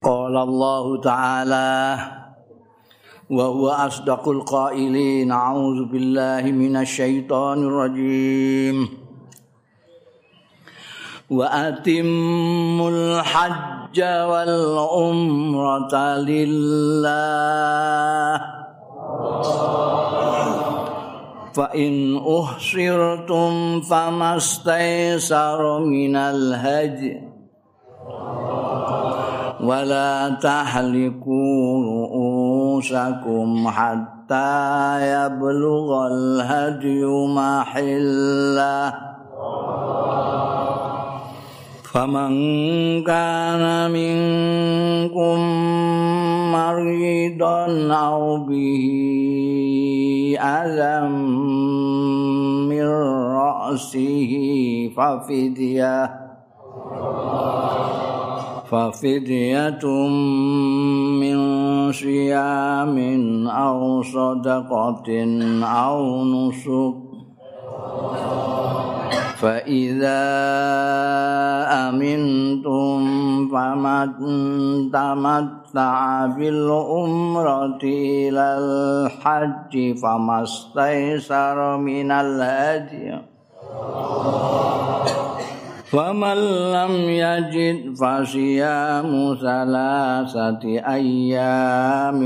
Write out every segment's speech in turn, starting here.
Qala Allah Ta'ala wa huwa asdaqul qailin a'udzu billahi minasy syaithanir rajim wa atimmul hajja wal umrata lillah fa in uhsirtum famastaysara minal hajj ولا تحلقوا رؤوسكم حتى يبلغ الهدي محله. فمن كان منكم مريضا أو به أذى من رأسه ففدية. ففدية من صيام أو صدقة أو نسك. فإذا أمنتم فمن تمتع بالأمرة إلى الحج فما استيسر من الهدي. فمن لم يجد فصيام ثلاثة أيام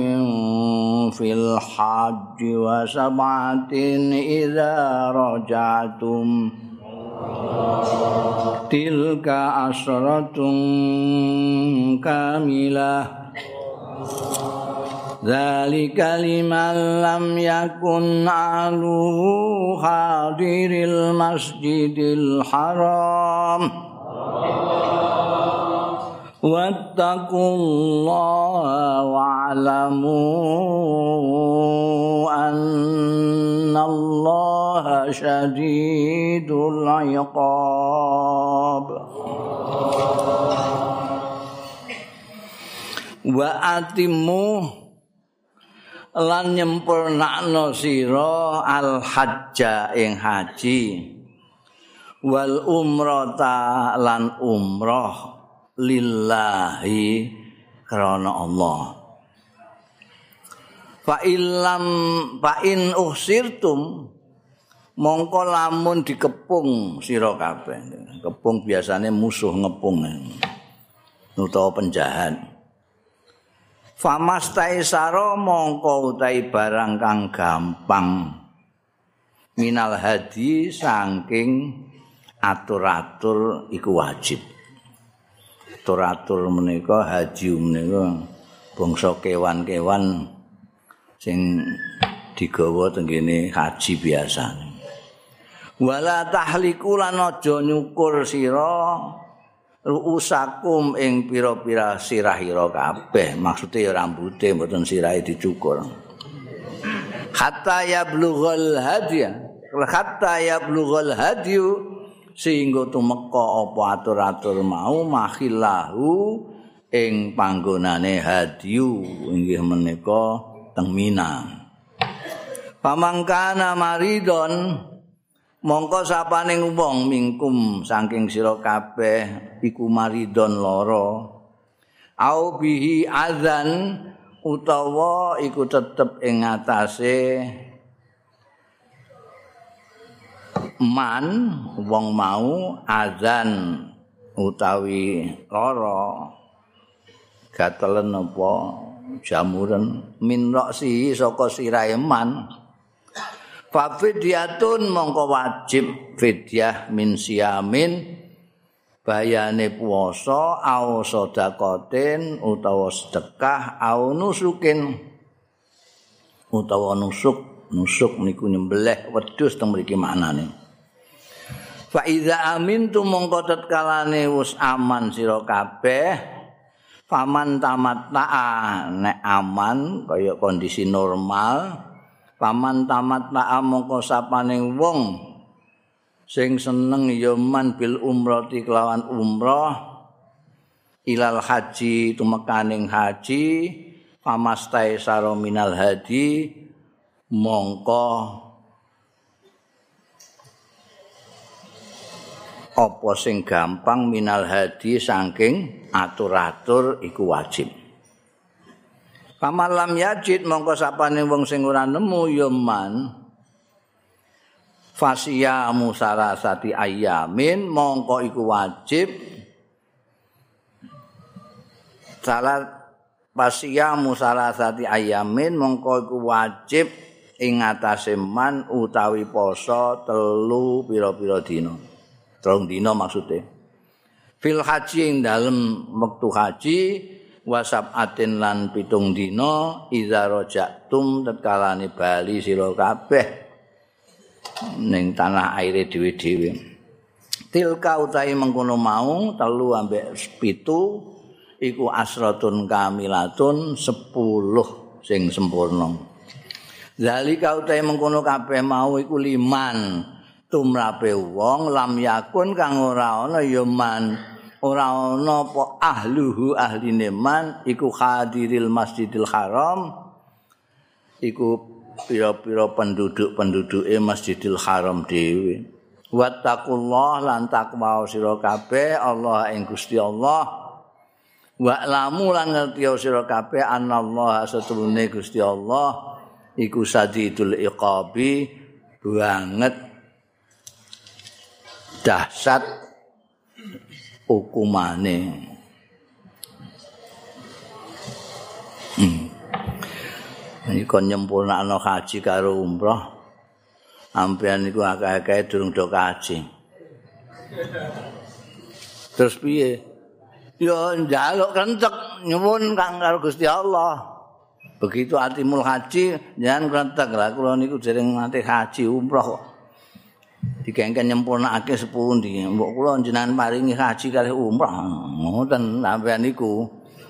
في الحج وسبعة إذا رجعتم تلك عشرة كاملة ذلك لمن لم يكن أهله حاضر المسجد الحرام. واتقوا الله واعلموا أن الله شديد العقاب. وأتموا lan nyempurnakno sira al hajja ing haji. Wal umrata lan umrah lillahi krana Allah. Fa illam fa in uhsirtum mongko lamun dikepung sira kabeh. Kepung biasane musuh ngepung. Utawa penjahat Famastaisaro mongko utahi barang kang gampang minal hadi saking atur-atur iku wajib. Atur-atur menika haji menika bangsa kewan-kewan sing digawa tenggene haji biasa. Wala tahliku lan aja nyukur sira ruusakum ing pira-pira sirahira kabeh. Maksude rambuté mboten sirahe dicukur. Hatta yablughal hadiya hatta yablughal hadiyu sehingga tumeka apa atur-atur mau makhillahu ing panggonane hadiyu inggih menika teng Mina. Pamangkana maridon mongko sapane wong mingkum saking sira kabeh iku maridon lara. Au bihi azan utawa iku tetep ing ngatasé man wong mau azan utawi lara. Gatelen apa jamuren? Min roksi saka sirahe man Fafidyatun mongko wajib fidyah min siamin bayane puasa au sedekatin utawa sedekah au nusukin. Utawa nusuk nusuk niku nyembelih wedhus teng mriki maknane. Fa iza amintu mongko tetkalane wis aman sira kabeh faman tamat nek aman kaya kondisi normal paman tamat ta'a mongko sapaning wong. Sing seneng ya man bil umrati kelawan umrah. Ilal haji tumekaning haji. Pamastai saro minal hadi. Mongko. Apa sing gampang minal hadi saking atur-atur iku wajib. Pamalam yajid mongko sapane wong sing ora nemu ya man. Fasya musarasati ayamin mongko iku wajib. Salat fasya musarasati ayamin mongko iku wajib ing man utawi poso telu pira-pira dina. telung dina maksude fil haji ing dalem wektu haji wasab atin lan pitung dina iza rojatum tetkalane bali sira kabeh ning tanah aire dhewe-dhewe. Tilka utahi mengkono mau telu ambek pitu iku asratun kamilatun sepuluh sing sempurna. Zalika utahe mengkono kabeh mau iku liman. Tumrape wong lam yakun kang ora ana ya man ora ana apa ahluhu ahline man iku hadiril masjidil haram iku pira-pira penduduk-penduduke masjidil haram dhewe. Wattaqullah lan takwa sira kabeh Allah ing Gusti Allah. Wa lamu lan ngerti sira kabeh anallaha satune Gusti Allah iku sadidul iqabi banget dahsyat hukumane. Hmm. Ini kon nyempurnakno haji karo umroh. Ampean niku akeh-akeh durung do kaji. Terus piye? Ya njaluk kentek nyuwun Kang karo Gusti Allah. Begitu atimul haji jangan kentek lah kula niku dereng nate haji umroh kok. Digengken nyempurnakake sepundi? Mbok kula jenengan paringi haji kali umrah. Ngoten sampean niku.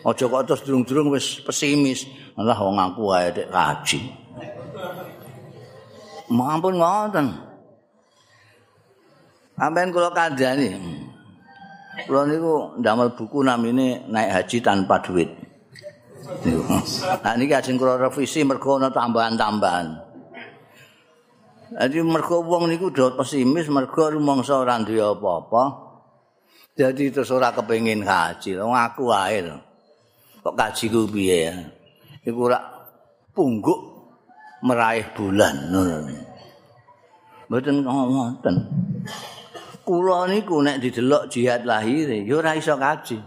Aja kok terus durung-durung wis pesimis. Allah wong aku wae dek haji mampun ngoten. Sampean kula kandhani. Kula niku ndamel buku namine naik haji tanpa duit. Nah ini kasih kula revisi ana tambahan-tambahan. Jadi mergo wong niku do pesimis mergo rumangsa ora duwe apa-apa. Jadi terus ora kepengin haji. Wong aku wae. Kok kaji ku piye ya? Iku ora pungguk meraih bulan ngono. Mboten ngoten. Kula niku nek didelok jihad lahir ya ora iso kaji.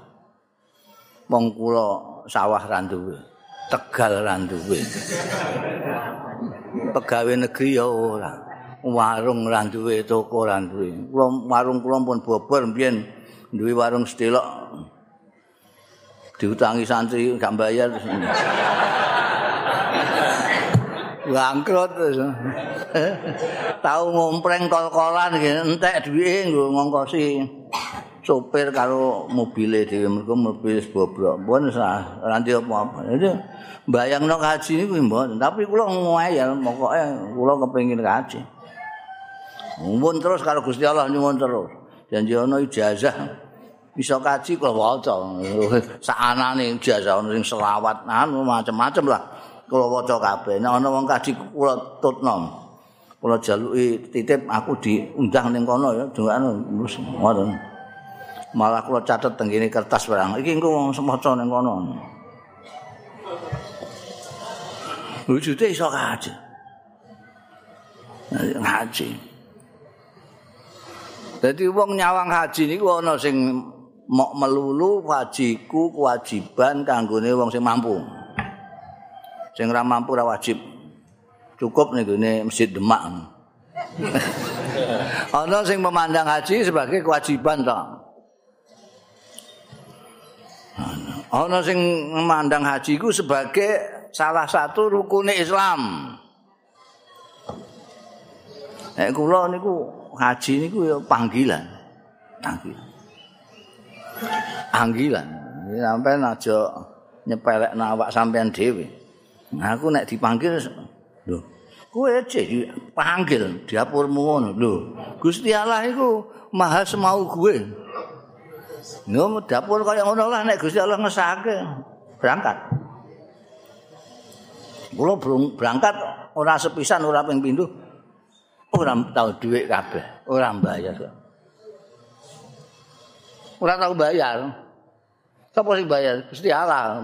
Wong kula sawah ra Tegal ra pegawai negeri ya ora. Warung ora duwe, toko ora duwe. Warung kula pun bobor mbiyen duwe warung sedelok. Diutangi santri gak bayar. Bangkrut terus. Tahu ngompreng kol-kolan entek duwe nggo ngongkosi sopir karo mobile dhewe mergo mobil bobrok. Pun ora apa-apa. bayangno kaji niku mboten. Tapi kula ngoyal pokoke kula kepengin kaji. Mumpun terus karo Gusti Allah nyuwun terus. Janji ana ijazah. Bisa kaji kula waca. Saanane ijazah ana sing selawat anu macam-macam lah. Kula waca kabeh. Nek ana wong kaji kula tutno. Kula jaluki titip aku diundang ning kono ya. Dongane terus ngoten malah kula catet teng kertas barang iki engko wong semaca ning kono wujude iso kaji. Ngaji. Dadi wong nyawang haji niku ana sing mok melulu wajiku kewajiban kanggone wong sing mampu. Sing ora mampu ora wajib. Cukup nih Masjid Demak. ana sing memandang haji sebagai kewajiban toh. Ana sing memandang haji ku sebagai salah satu rukun Islam. Nek kula niku haji niku ya panggilan. Panggilan. Panggilan. Sampai aja nyepelek awak sampean dhewe. Nah, aku nek dipanggil lho. Kowe aja dipanggil dapurmu ngono lho. Gusti Allah iku maha semau gue. Ngono dapur kaya ngono lah nek Gusti Allah ngesake berangkat. Kula berangkat ora sepisan ora ping pindho. Ora tau dhuwit kabeh, ora mbayar. ora tau bayar. Sapa sing bayar? Gusti Allah.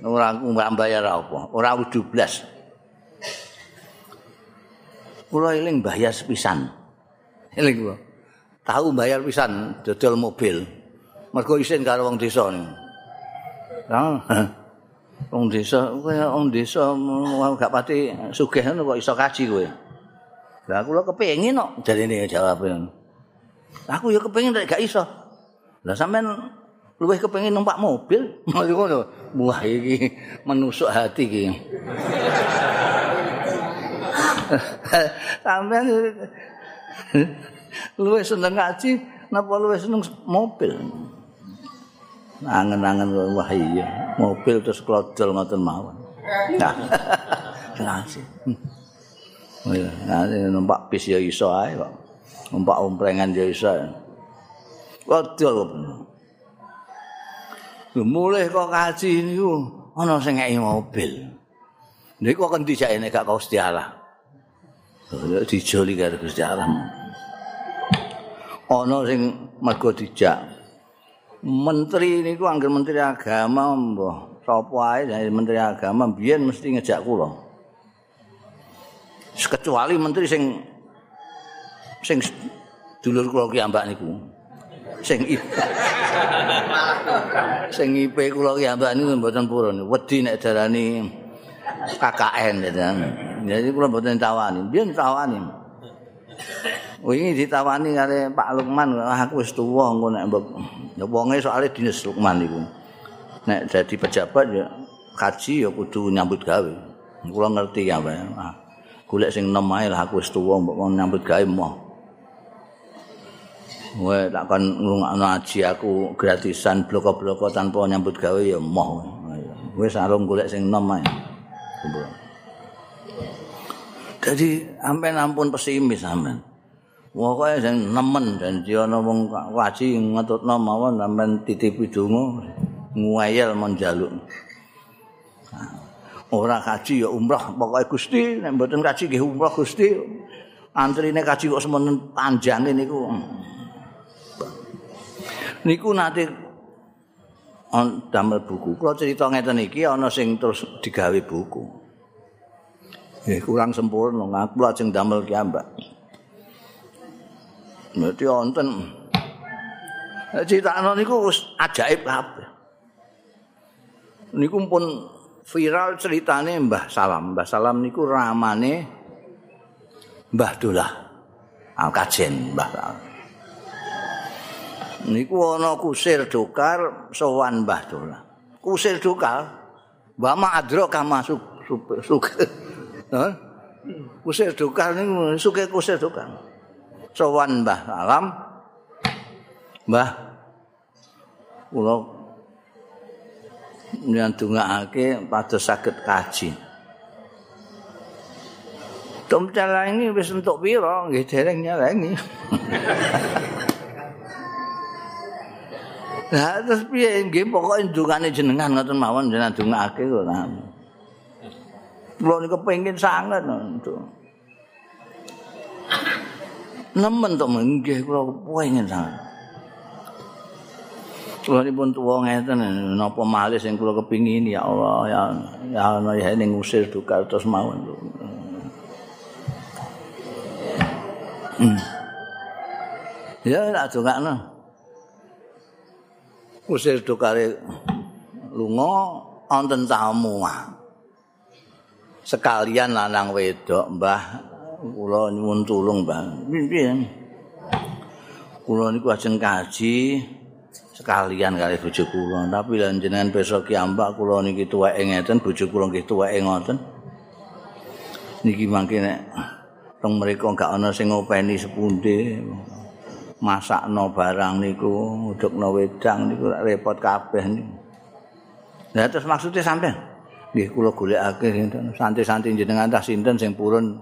Ora mbak bayar apa? Ora 17. Kula eling bayar sepisan. Eling kula. Tahu bayar pisan dodol mobil. Mergo isin karo wong desa niku. Wong desa kaya wong desa gak pati sugih kok iso kaji kowe. Lah kula kepengin kok jarene jawab. Aku ya kepengin gak iso. Lah sampean luwih kepengin numpak mobil, ngono. Wah iki menusuk hati iki. sampean luwih seneng ngaji napa luwih seneng mobil? Angen-angen wah iya, mobil terus klodol ngoten mawon. Nah. Nasi. Oh iya, numpak bis ya iso ae kok. numpak omprengan ya iso. Wadul. Mulih kok kaji niku ana sing ngeki mobil. Niku kok endi jake nek gak Gusti Allah. Dijoli karo Gusti Allah. Ana sing mergo dijak. Menteri niku anggere menteri agama mbah sapa ae menteri agama biyen mesti ngejak kula. Kecuali menteri sing sing dulur kula ki ambak niku. Sing sing IP kula ki ambak niku mboten purun. Wedi nek darani KKN gitu. Jadi kula mboten tawani. Biyen tawani. Wingi ditawani kare Pak Lukman, aku wis tuwa engko nek mbok ya wonge soalé dinas Lukman niku. Nek dadi pejabat ya kaji ya kudu nyambut gawe. Kula ngerti ya, Pak. Ah, golek sing enom ae lah aku wis tuwa mbok nyambut gawe moh. Wae tak kon ngrungokno aji aku gratisan bloko-bloko tanpa nyambut gawe ya moh. Wis arung golek sing enom ae. Jadi sampean ampun pesimis sampean. Pokoke sing nemen dan ana wong kaji ngetutno mawon sampean titipi donga nguayel mon jaluk. Ora kaji ya umrah pokoke Gusti nek mboten kaji nggih umrah Gusti. Antrine kaji kok semen panjang niku. niku nate on damel buku. Kula cerita ngeten iki ana sing terus digawe buku. Eh kurang sempurna ngaku lajeng damel ki ambak. Nanti wonten Citakno niku wis ajaib kabeh. Niku pun viral ceritane Mbah Salam. Mbah Salam niku ramane Mbah Dolah. Al-Kajen Mbah Salam. niku ana kusir dokar sowan Mbah Dola. Kusir dokar Mbah Madro ka masuk suke. Kusir dokar niku suke kusir dokar. Sowan Mbah Alam. Mbah kula nyandungake pados saged kaji. Tom ini wis entuk pira nggih dereng nyalengi. Lah terus piye nggih pokoke ndungane jenengan ngoten mawon jenengan ndungake kok. Kulo niku pengin sanget to. Nemen to nggih kulo pengin sanget. Kulo nipun tuwa ngeten napa malih sing kulo kepingin ya Allah ya ya ana ya ning usir duka terus mawon. Ya tak dongakno. usir dokare lunga wonten tamu sekalian lanang wedok mbah. Kula nyuwun tulung mbah. Piye kula niku ajeng kaji sekalian kali bojo kula. Tapi lan jenengan besok ki ambak kula niki tuweke ngeten bojo kula nggih tuweke ngoten. Niki mangke nek teng mriku gak ana sing ngopeni sepunde masakno barang niku, udukno wedang niku repot kabeh niku. Lah terus maksudnya sampean? Nggih kula golekake sinten, santi-santi jenengan tah sinten sing purun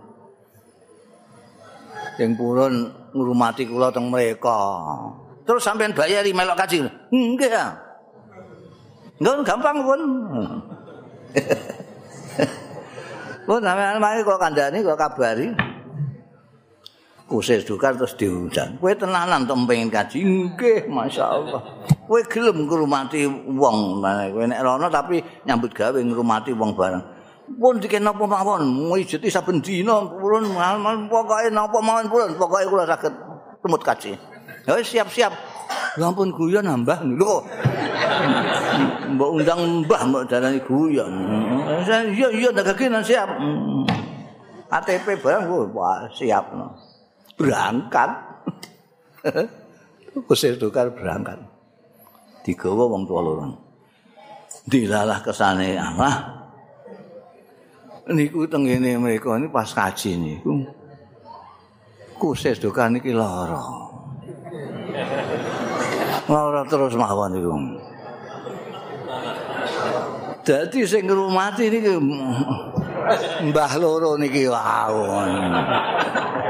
sing purun ngurmati kula teng mereka. Terus sampean bayari melok kaji. Nggih ya. Nggak gampang pun. Pun sampean mari kok kandhani kok kabari. Kusir dukar terus diundang. Kowe tenanan to pengen kaji? Nggih, masyaallah. Kowe gelem ngrumati wong, kowe nek rono tapi nyambut gawe ngrumati wong bareng. Pun dikene napa mawon, mujudi saben dina purun pokoke napa mawon purun, pokoke kula saged tumut kaji. Ya siap-siap. Ya ampun guyon nambah lho. Mbok undang mbah mbok darani guyon. Iya iya ndagake siap. KTP barang wah siap. Berangkat. Kusir tukar berangkat. Digawa wong tua lorong. Dilalah kesane Allah. Niku tengene mereka ini pas kaji niku. Kusir tukar niki lara. Lara terus mawon niku. Dadi sing ngrumati niki Mbah loro niki wawon.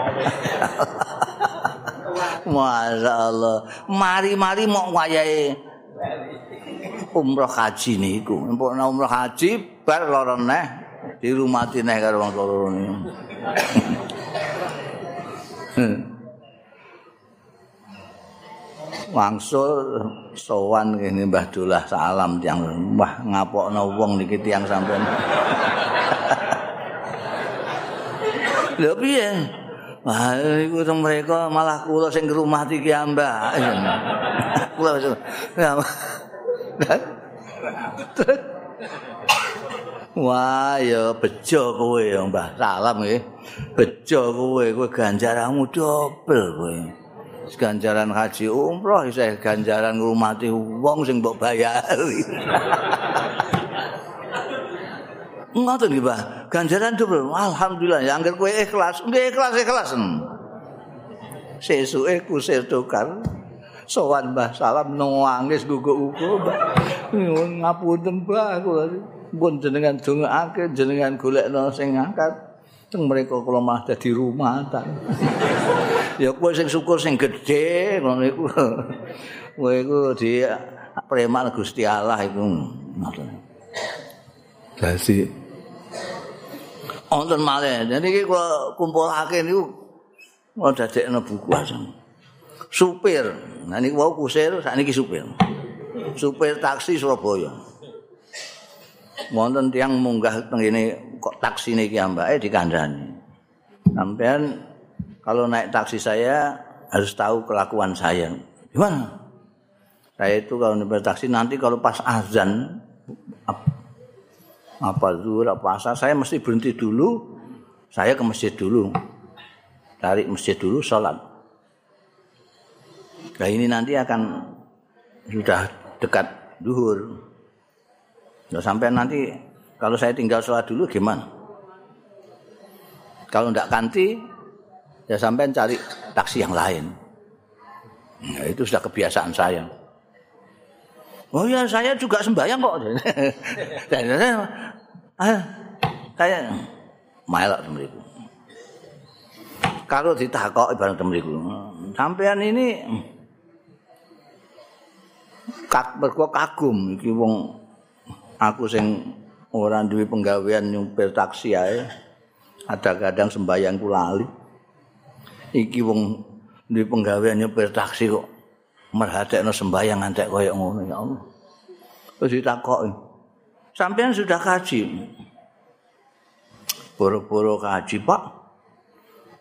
Masya Allah. Mari-mari mau wayahe umroh haji niku. Empuk umroh haji bar lara neh di rumah neh karo wong loro niku. Wangsul sowan kene Mbah Dolah salam tiyang Mbah ngapokno wong niki tiyang sampean. Lha piye? Wah, iku mereka malah kula sing ngrumati ki ambak. Kula wis. Wah, ya bejo kowe ya, Mbah. Salam nggih. Bejo kowe, kowe ganjaranmu dobel kowe. Ganjaran haji umroh isih ganjaran ngrumati wong sing mbok bayari. Ngoten nggih, Pak. Ganjaran double. Alhamdulillah, ya angger kowe ikhlas, nggih ikhlas ikhlas. Sesuke kusir tukar. Sowan Mbah Salam nangis guguk-guguk, Mbah. Ngapunten, Mbah, kula. Pun jenengan dongaake, jenengan golekno sing ngangkat. Teng mereka kula mah dadi rumatan. ya kowe sing syukur sing gedhe ngono iku. Kowe iku di preman Gusti Allah iku. Dadi wonten malih. Jadi iki kula kumpulake niku kula dadekno buku asem. Supir. Nah niku wau kusir sakniki supir. Supir taksi Surabaya. Wonten tiyang munggah teng ngene kok taksi niki ambake dikandani. Sampean kalau naik taksi saya harus tahu kelakuan saya. Gimana? Saya itu kalau naik taksi nanti kalau pas azan apa zuhur apa asar saya mesti berhenti dulu. Saya ke masjid dulu. Cari masjid dulu sholat. Nah ini nanti akan sudah dekat duhur. Nah, sampai nanti kalau saya tinggal sholat dulu gimana? Kalau tidak kanti ya sampai cari taksi yang lain. Nah, itu sudah kebiasaan saya. Oh ya saya juga sembahyang kok. ah, kayak melok temriku. Kalau ditakok ibarat temriku. Sampean ini kak berko kagum iki wong aku sing ora duwe penggawean nyumpir taksi ae. Ada kadang sembayangku lali. Iki wong duwe penggawean nyumpir taksi kok merhatekno sembayang antek koyo ngono ya Allah. Terus ditakoki. Sampeyan sudah kaji. Boro-boro kaji, Pak.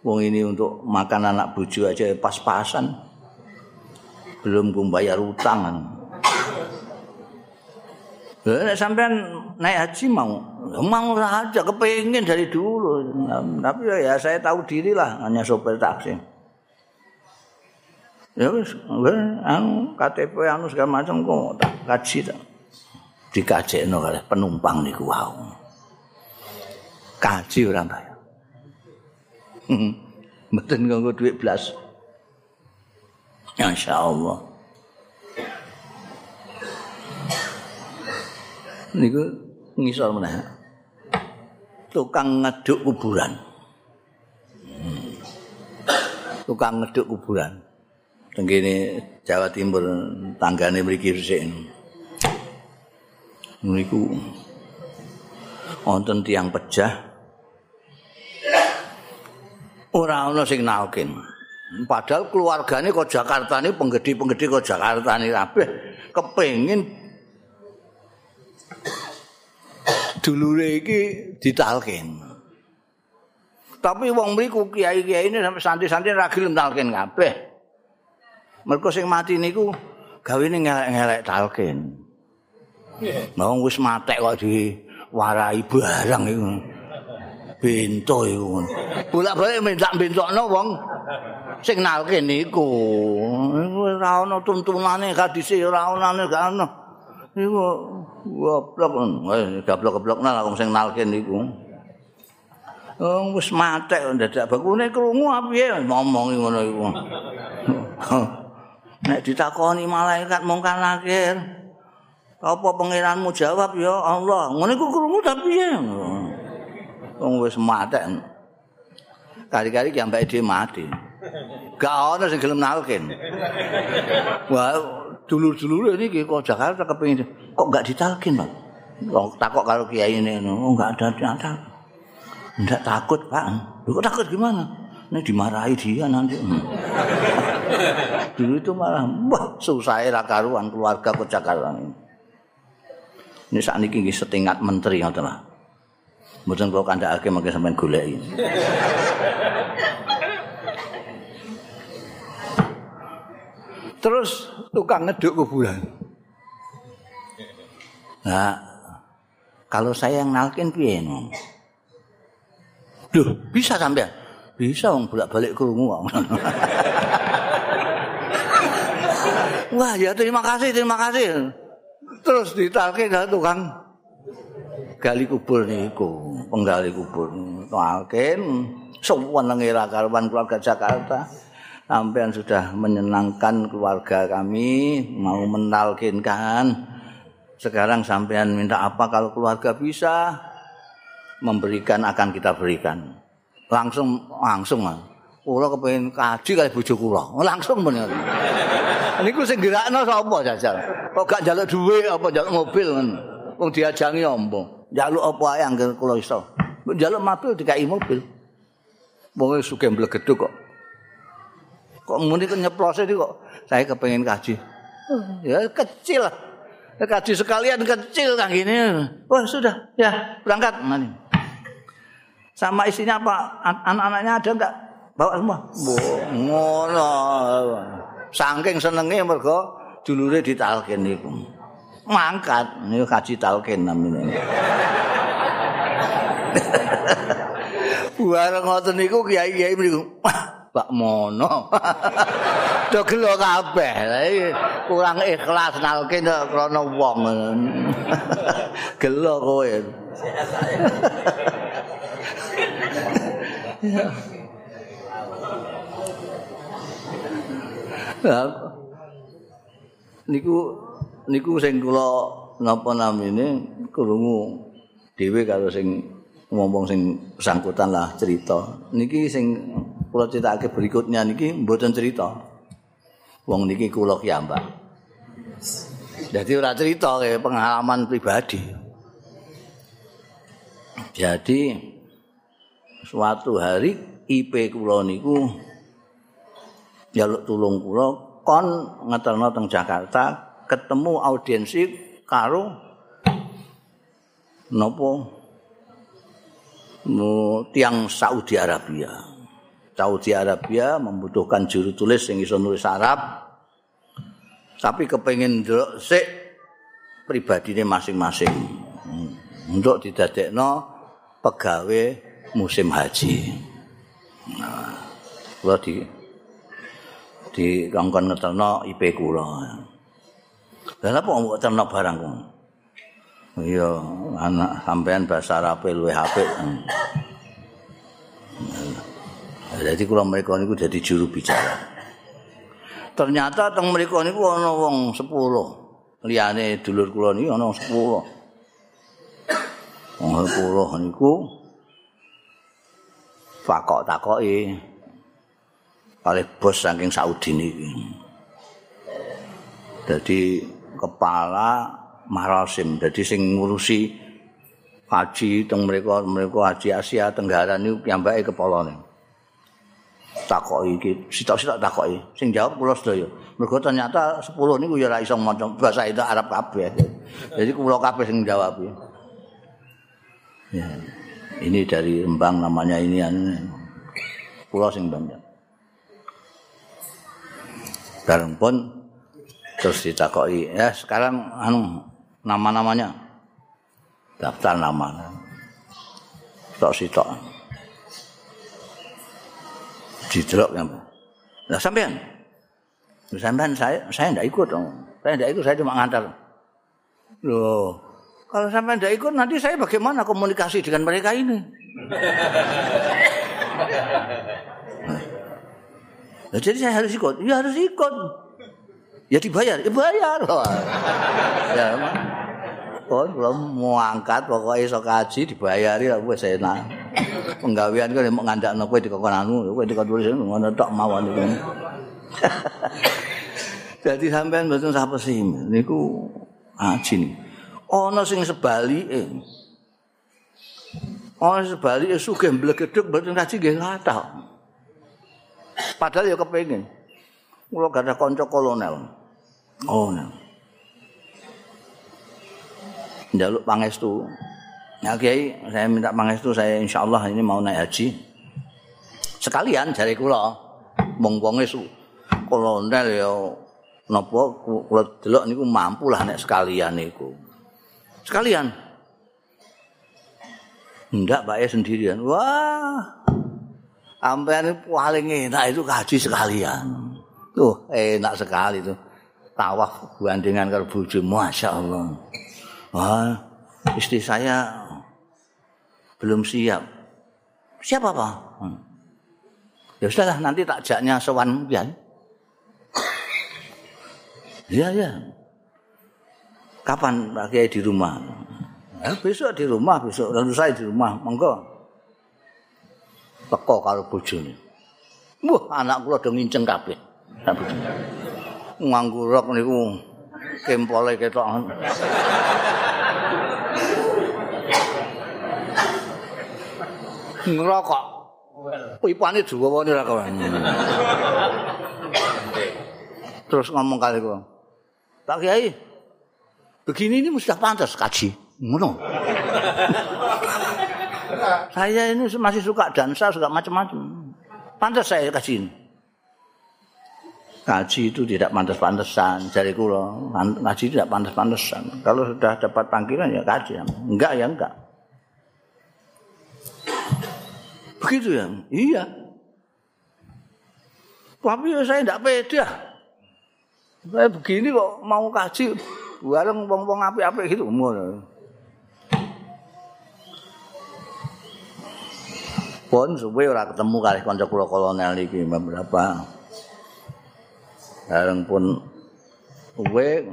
Wong ini untuk makan anak bojo aja pas-pasan. Belum kumbayar utang. Eh, sampean naik haji mau, mau aja kepengen dari dulu. Tapi ya saya tahu diri lah, hanya sopir taksi. ya wis anu KTP anu segala macam kok tak kaji tak dikajekno kalih penumpang niku wau. Kaji ora bayar mboten nganggo dhuwit blas. Insyaallah niku ngisor meneh. Tukang ngeduk kuburan. Hmm. tukang ngeduk kuburan. Tenggene Jawa Timur tanggane mriki resik niku wonten tiyang pejah ora ana sing nalkin. Padahal keluargane kok Jakarta ini penggede-penggede kok Jakarta ini kabeh kepengin dulure iki ditalkin. Tapi wong mriku kiai-kiai ini sampai santri-santri ra gelem talkin kabeh. Mergo sing mati niku gawene ngelek-ngelek talkin. Wong wis matek kok diwarai barang iku. Bento iku. Bolak-balik minta bentokno wong sing nalke niku. Ora ana tuntunane kadise ora ana gak ana. Iku goblok. Wis goblok-goblok nang wong sing nalke niku. Oh, wis matek dadak bakune krungu piye ngomong ngono iku. Nek ditakoni malaikat mungkar nakir. Apa pangeranmu jawab ya Allah. Ngono iku krungu ta piye? Wong wis matek. Kali-kali ki ambek dhewe mati. Gak ana sing gelem nalkin. Wah, dulur-dulur ini kok Jakarta kepengin kok gak ditalkin, Pak. Kok takok karo kiai ini, oh enggak ada ada. Enggak takut, Pak. Kok takut gimana? Ini dimarahi dia nanti. Dulu itu malah, wah susah era karuan keluarga ke Jakarta ini. Ini saat ini setingkat menteri, ya telah. Mboten kula kandhakake mangke sampean goleki. Terus tukang ngeduk kuburan. Nah, kalau saya yang nalkin piye? Duh, bisa sampean? Bisa wong bolak-balik krungu kok. Wah, ya terima kasih, terima kasih. Terus ditalke tukang gali kubur niku, penggali kubur. Talkin sewenenge ra karuan keluarga Jakarta. Sampean sudah menyenangkan keluarga kami, mau menalkinkan. Sekarang sampean minta apa kalau keluarga bisa memberikan akan kita berikan. Langsung langsung. Kula kepengin kaji kali bojo kula. Langsung bener. Niku sing gerakno sapa jajal? Kok gak njaluk dhuwit apa njaluk mobil ngono. Wong diajangi ombo. Njaluk apa ae anggere kula iso. Njaluk mobil dikai mobil. Wong sugih mblegeduk kok. Kok muni kok nyeplose iki kok saya kepengin kaji. Ya kecil lah. Kaji sekalian kecil kan gini. Wah sudah ya berangkat. Mani. Sama istrinya apa? Anak-anaknya ada enggak? Bawa semua. Ngono. Saking senenge mergo dulure ditalkin niku. Mangkat niku kaji talkin namine. Bareng ngoten niku kiai-kiai mriku. Pak Mono. Do gelo kabeh. Kurang ikhlas nalke krana wong. Gelo kowe. Niku niku sing kula napa namine krungu dhewe karo sing ngomong sing sangkutan lah cerita. Niki sing kula critakake berikutnya niki mboten cerita. Wong niki kula kiambak. Jadi ora cerita kayak pengalaman pribadi. Jadi suatu hari IP kula niku jaluk tulung kula kon ngeterno teng Jakarta ketemu audiensi karo nopo tiang Saudi Arabia. Saudi Arabia membutuhkan juru tulis yang bisa nulis Arab tapi kepengen ndelok sik pribadine masing-masing untuk didadekno pegawai musim haji. Nah, di di kongkon ngeterno IP kula. Lah apa mbok terno barang kok? Iya, anak sampean bahasa Arab luwih apik. Hmm. Jadi kula mereka niku jadi juru bicara. Ternyata teng mereka niku ana wong 10. Liyane dulur kula niki ana 10. Wong 10 niku fakok takoki oleh bos saking Saudi niki. Jadi kepala marasim, jadi sing ngurusi haji teng mereka mereka haji Asia Tenggara niku piyambake kepala niku. takoki iki sitok-sitok takoki. Sing jawab kula sedaya. Mergo ternyata 10 niku ya ora iso maca bahasa itu Arab kabeh. Jadi kula kabeh sing jawab ya. Ini dari Rembang namanya ini anu kula sing banyak bareng pun terus ditakoki ya sekarang anu nama-namanya daftar nama tok sitok didelok ya. Lah sampean. Sampean saya saya ndak ikut dong. Saya ndak ikut, saya cuma ngantar. Loh, kalau sampean ndak ikut nanti saya bagaimana komunikasi dengan mereka ini? Nah, jadi saya harus ikut. Ya harus ikut. Ya dibayar, ya bayar. ya, Oh, belum mau angkat pokoknya iso kaji dibayari lah wis enak. Penggawean kok mau ngandakno kowe dikon anu, kowe dikon tulis ngono tok mawon iku. Jadi sampean mboten sapa sih niku aji nih. Ana sing sebalike. Ana sebalike sugih mblegedhek mboten kaji nggih ngathah. Padahal ya kepengin. Kula gak ada kanca kolonel. Oh, nah. njaluk pangestu. Ya Kiai, saya minta pangestu saya insyaallah ini mau naik haji. Sekalian jare kula wong wonge su kolonel ya napa kula delok niku mampu lah nek sekalian niku. Sekalian. Ndak bae sendirian. Wah. Ampean paling enak itu haji sekalian. Tuh, enak sekali tuh. Tawaf bandingan karo bojo, masyaallah. Wah, istri saya belum siap. Siap apa? Hmm. Ya sudahlah, nanti tak jaknya sowan ya. Iya, iya. Kapan Pak Kiai di rumah? Ya, besok di rumah, besok lalu saya di rumah, monggo. Teko karo bojone. Wah, anak kula do nginceng kabeh. Nganggo rok niku kempole ketok. ngerokok. Pipane juwane ra kawan. Terus ngomong kali gua. Pak Kiai, begini ini sudah pantas kaji. Ngono. Saya ini masih suka dansa, suka macam-macam. Pantas saya kaji ini. Kaji itu tidak pantas-pantasan, jari kulo. Kaji tidak pantas-pantasan. Kalau sudah dapat panggilan ya kaji. Enggak ya enggak. Begitu ya? Iya. Tapi saya tidak pede. Saya begini kok mau kaji bareng wong-wong apik-apik gitu. Pun suwe ora ketemu kali kanca kula kolonel iki beberapa. Bareng pun suwe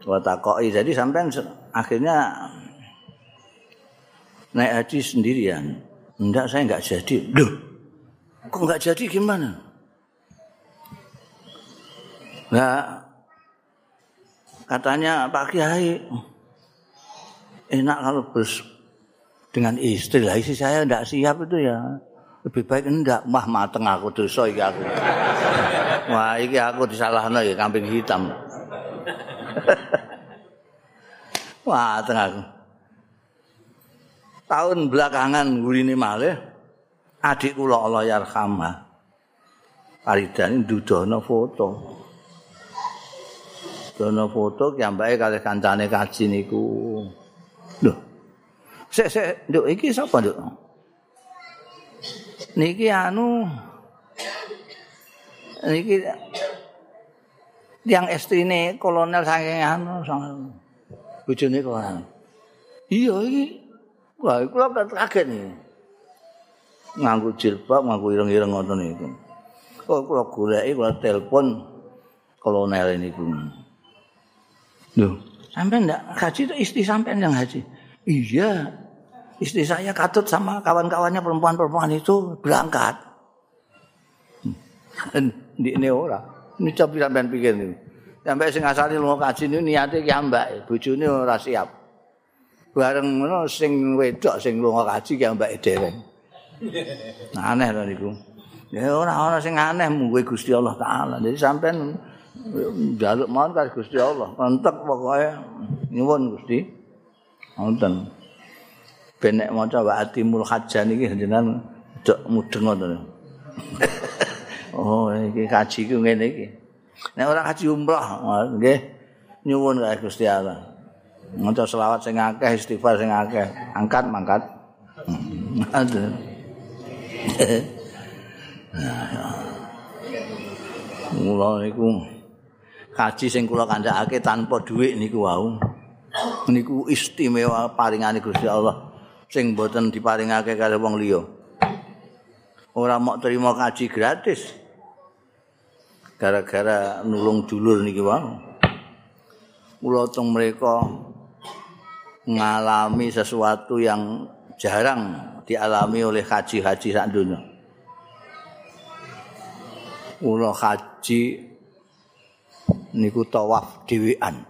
kula takoki. Jadi sampean akhirnya naik haji sendirian. Enggak, saya enggak jadi. Loh, kok enggak jadi gimana? Nah, katanya Pak Kiai, enak kalau bers dengan istri lah. Istri saya enggak siap itu ya. Lebih baik enggak. Mah mateng aku dosa iki aku. Wah, iki aku disalahno ya kambing hitam. Wah, tengah aku. tahun belakangan gurine malih adik kula Allah yarhamah Faridan ndudono foto dono foto ambake kalih kancane kaji niku lho sik sik nduk iki sapa nduk niki anu niki yang estrine kolonel saking anu bojone kok iya iki Wah, iku lho kaget nih. Nganggo jilbab, nganggo ireng-ireng ngoten niku. Oh, kula goleki, kula telepon kolonel niku. Lho, sampean ndak haji itu istri sampean yang haji? Iya. Istri saya katut sama kawan-kawannya perempuan-perempuan itu berangkat. Di ini ora. Ini coba sampean pikir nih. Sampai sing asale lunga kaji niku niate ki ambak, bojone ora siap. bareng ngono sing wedok sing lunga kaji ki ambake dhewe. Aneh to niku. Ya ora ana sing aneh mungguhe Gusti Allah taala. Jadi sampean njaluk mawon karo Gusti Allah. Entek pokoke nyuwun Gusti. Wonten. Ben nek maca wa atimul hajjan iki jenengan dok mudeng ngoten. oh, iki kaji ku ngene iki. Nek ora kaji umrah nggih nyuwun karo Gusti Allah. Maca selawat sing akeh, istighfar sing akeh, angkat mangkat. Aduh. Mula niku kaji sing kula kandhakake tanpa dhuwit niku wau. Niku istimewa paringane Gusti Allah sing boten diparingake karo wong liya. Ora mok terima kaji gratis. Gara-gara nulung dulur niki wau. Mula teng mereka ngalami sesuatu yang jarang dialami oleh haji-haji sak dunia. Kula haji niku tawaf dhewean.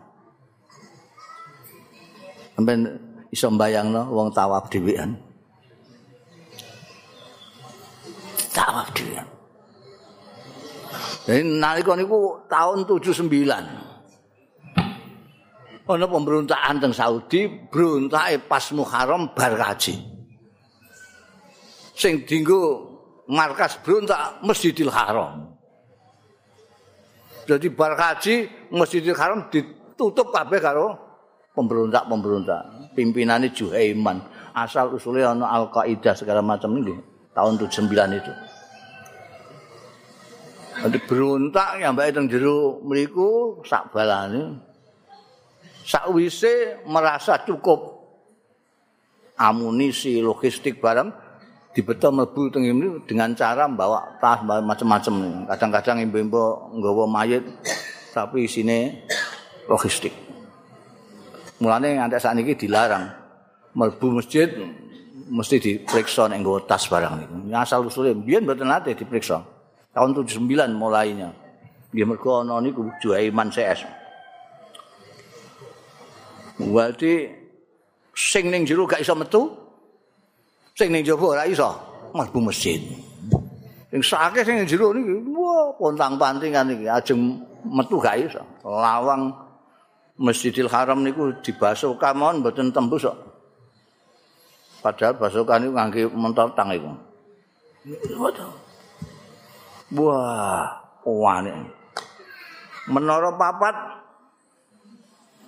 Sampeyan iso mbayangno wong tawaf dhewean. Tawaf dhewean. Jadi nalika niku tahun 79. Ana pemberontakan teng Saudi, berontake pas Muharram bar kaji. Sing dinggo markas berontak Masjidil Haram. Jadi bar haji Masjidil Haram ditutup kabeh karo pemberontak-pemberontak. Pimpinannya Juhaiman. Asal usulnya ana Al-Qaeda segala macam ini tahun 79 itu. Berontak yang baik teng jero mriku sak balane. Sakwise merasa cukup amunisi logistik barang dibeto mlebu teng dengan cara membawa tas macam-macam. Kadang-kadang ibu-ibu nggawa mayit tapi isine logistik. Mulane nganti saat ini dilarang mlebu masjid mesti diperiksa nek nggawa tas barang niku. Asal usule biyen mboten nate diperiksa. Tahun 79 mulainya. Nggih mergo ana niku Juaiman CS. Berarti sing ning jero gak iso metu, sing ning jaba ora iso mlebu masjid. Sing sakit sing jero niki wah pontang-pantingan iki ajeng metu gak iso. Lawang Masjidil Haram niku dibasuh kamon mboten tembus kok. Padahal basukan niku ngangge mentor tang iku. Wah, wane. Menara papat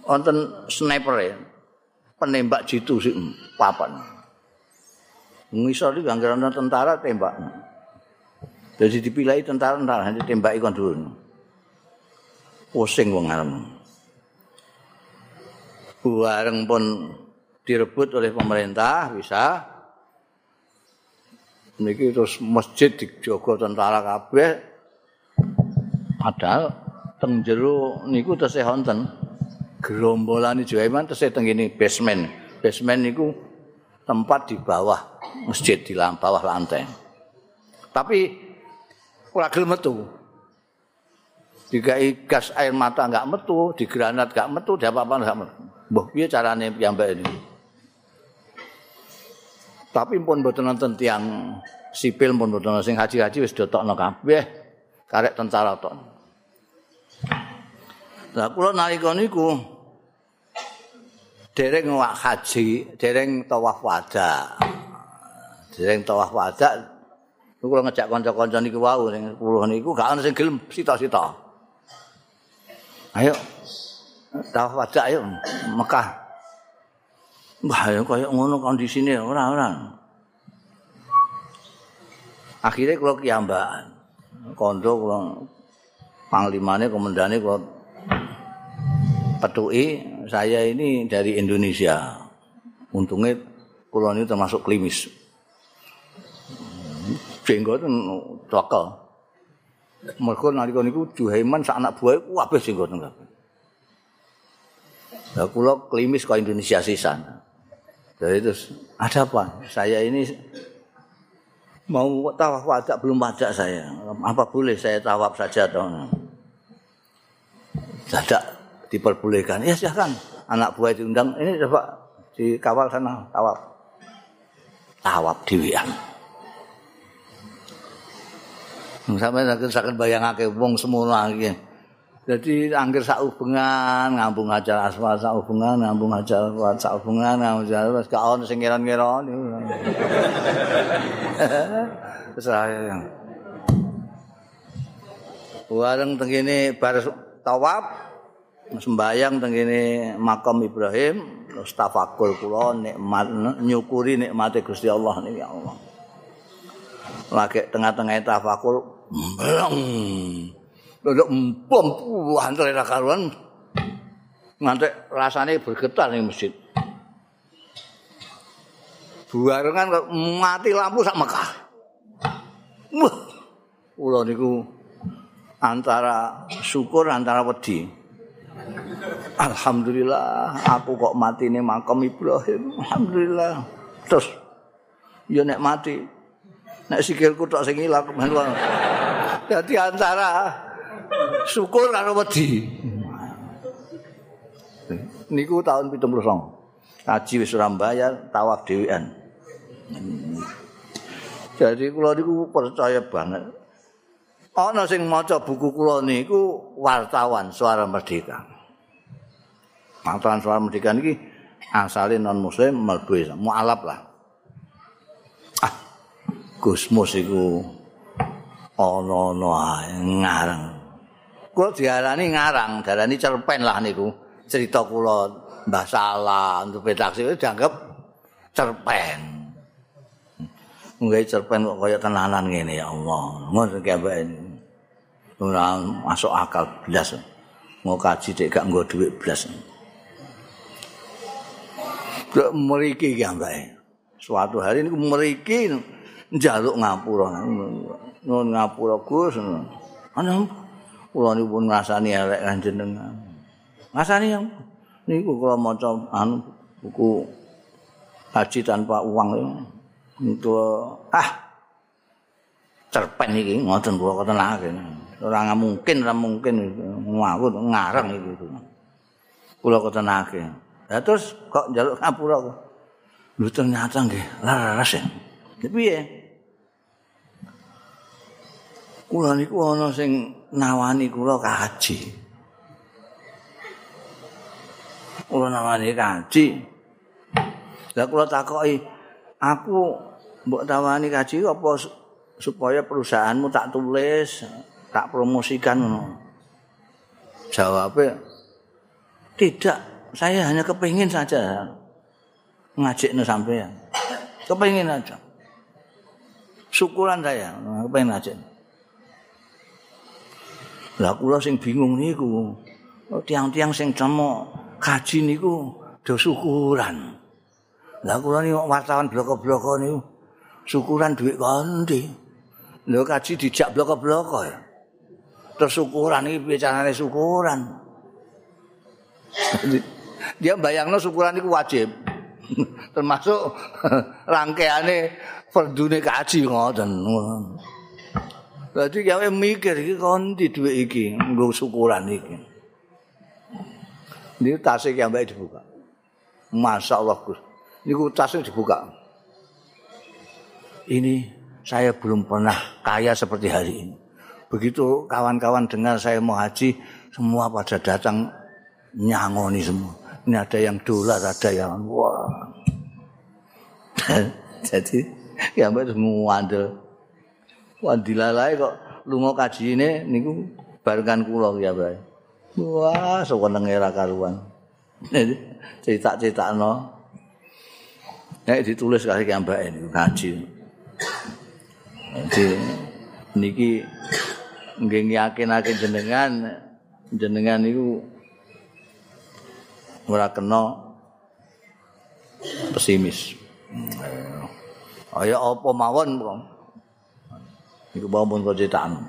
wonten sniper ya. Penembak jitu sih papat. ngisor iki anggaran tentara tembak. Jadi dipilih tentara-tentara hanya tembak ikon dulu. Pusing wong arep. Bareng pun direbut oleh pemerintah bisa niki terus masjid dijogo tentara kabeh padahal teng jero niku tesih wonten gerombolan Jaiman tesih teng ngene basement basement niku tempat di bawah masjid di bawah lantai. Tapi ora gelem metu. Dikai gas air mata enggak metu, di granat enggak metu, di apa-apa enggak metu. Mbah piye carane piyambak ini? Tapi pun mboten nonton tiang sipil pun mboten sing haji-haji wis dotokno kabeh karek tentara tok. Lah kula nalika niku dereng wak haji, dereng tawaf wada. Dereng tawaf wada. Kula ngejak kanca-kanca niku wau sing 10 niku gak ana sing gelem sita-sita. Ayo. Tawaf wada ayo Mekah. Mbah ya kaya ngono kondisine ora ora. Akhirnya kula kiambakan. Kondo kula panglimane komandane kula petuki saya ini dari Indonesia. Untungnya kula ini termasuk klimis. Jenggot cokol. Mergo nalika niku Juhaiman sak anak buah kabeh jenggot kabeh. Lah kula klimis kok Indonesia sisan. Jadi terus ada apa? Saya ini mau tawaf wajak belum wajak saya. Apa boleh saya tawaf saja toh? Tidak diperbolehkan. Ya silahkan. Anak buah diundang. Ini coba dikawal sana tawaf. Tawaf diwian. Sampai sakit bayangake wong semono iki. Jadi angger sak hubungan ngambung aja aswal sak hubungan ngambung aja sak hubungan ngambung aja wis gak ono sing ngira-ngira. Terus yang Wareng tengene bar tawaf sembayang tengene makam Ibrahim terus tafakur kula nikmat nyukuri nikmate Gusti Allah niki ya Allah. Lagi tengah-tengah tafakur mblong. Lho empom antara ra karuan nganti rasane bergetar ning masjid. Buarengan mati lampu sak Mekah. Wah. Kula niku antara syukur antara wedi. Alhamdulillah aku kok mati ini makam Ibrahim. Alhamdulillah. Terus ya nek mati nek sikilku tok sing ilang Dadi antara syukur karo wedi. Niku tahun 70. Haji wis Surabaya tawaf dhewean. Jadi kula niku percaya banget. Ana sing maca buku kula niku wartawan Suara Merdeka. Wartawan Suara Merdeka niki asale non muslim mlebu mualaf lah. Ah, Gusmus iku ana-ana ngarang. Kula diarani ngarang, diarani cerpen lah niku. Cerita kula Mbah Salah untuk pedaksi dianggap cerpen. Nggih cerpen kok kaya tenanan ngene ya Allah. Ngono ambek ora masuk akal blas. Mau kaji dek gak nggo dhuwit blas. Kok mriki ki ambek. Suatu hari niku mriki njaluk ngapura. Nuwun ngapura Gus. Ana kula niku pun ngrasani elek kanjenengan. Ngrasani niku kula maca anu buku haji tanpa uang itu. Ah cerpen iki ngoten kula ketenake. Ora mungkin ora mungkin ngawur ngarang iki kula ketenake. Lah terus kok njaluk ngapura kok? Lho ternyata nggih laras ya piye kula niku ana sing nawani kula kaji kula nawani kaji lah kula takoki aku mbok tawani kaji apa supaya perusahaanmu tak tulis, tak promosikan ngono. Jawabnya tidak, saya hanya kepingin saja ngajak no sampean. Kepingin aja. Syukuran saya, kepingin aja. Lah kula sing bingung niku. Tiang-tiang sing cemo kaji niku do syukuran. Lah kula niku wartawan bloko-bloko niku syukuran duit kondi. Lho kaji dijak bloko-bloko ya. Terus syukuran iki bicarane syukuran. Dia bayangno syukuran itu wajib. Termasuk rangkaiane perdune kaji ngoten. Berarti gawe mikir iki kondi duit iki nggo syukuran iki. Ini tasik yang baik dibuka. Masya Allah Gus. Ini tasik dibuka. ini saya belum pernah kaya seperti hari ini. Begitu kawan-kawan dengar saya mau haji, semua pada datang nyangoni semua. Ini ada yang dolar, ada yang wah. Jadi ya mbak semua ada. Wandilalai kok lu mau kaji ini, niku barengan kulo ya mbak. Wah, sewenang era karuan. Cerita-cerita no. Ya, ditulis kali mbak ini kaji. Jadi niki nggih yakinake jenengan jenengan niku ora kena pesimis. Ayo apa mawon kok. Iku mawon kok cetakan.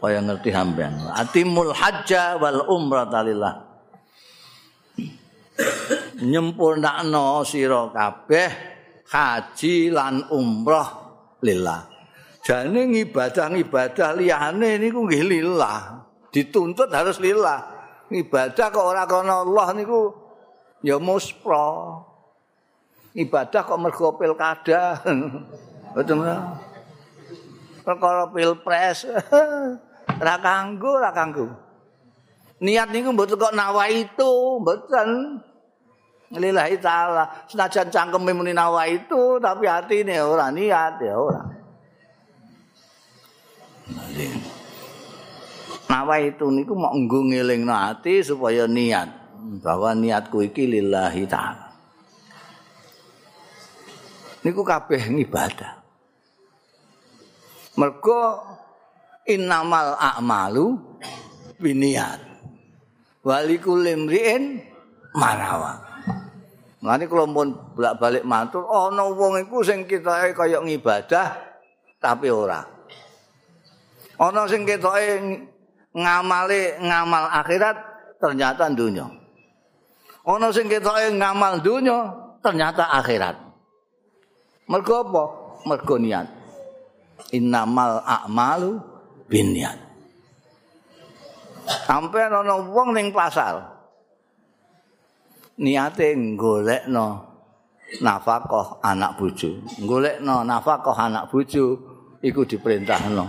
Kaya ngerti hambean. Atimul hajja wal umrata lillah. Nyempurnakno sira kabeh haji lan umrah lillah. Jane ibadah-ibadah liyane niku nggih lillah. Dituntut harus lillah. Ibadah kok ora kana Allah niku ya muspra. Ibadah kok mergo pilkada. Betul perkara pilpres. Ra kanggo, ra kanggo. Niat niku mboten kok nawa itu, mboten. Lillahi taala. Senajan cangkeme muni nawa itu, tapi atine ora niat ya ora. Nawa itu niku mau nggo ngelingno ati supaya niat bahwa niatku iki lillahi taala. Niku kabeh ngibadah. Mergo innamal a'malu biniat. Walikul limriin manawa. Mane kula pun bolak-balik matur ana wong iku sing ketoke kaya ngibadah tapi ora. Ana sing ketoke ngamale ngamal akhirat ternyata dunya. Ana sing ketoke ngamal dunya ternyata akhirat. Mergo apa? Mergo niat. Innamal a'malu binniat. Sampai ana wong ning pasar. Niate golekno nafkah anak bojo. Golekno nafkah anak bojo iku diperintahno.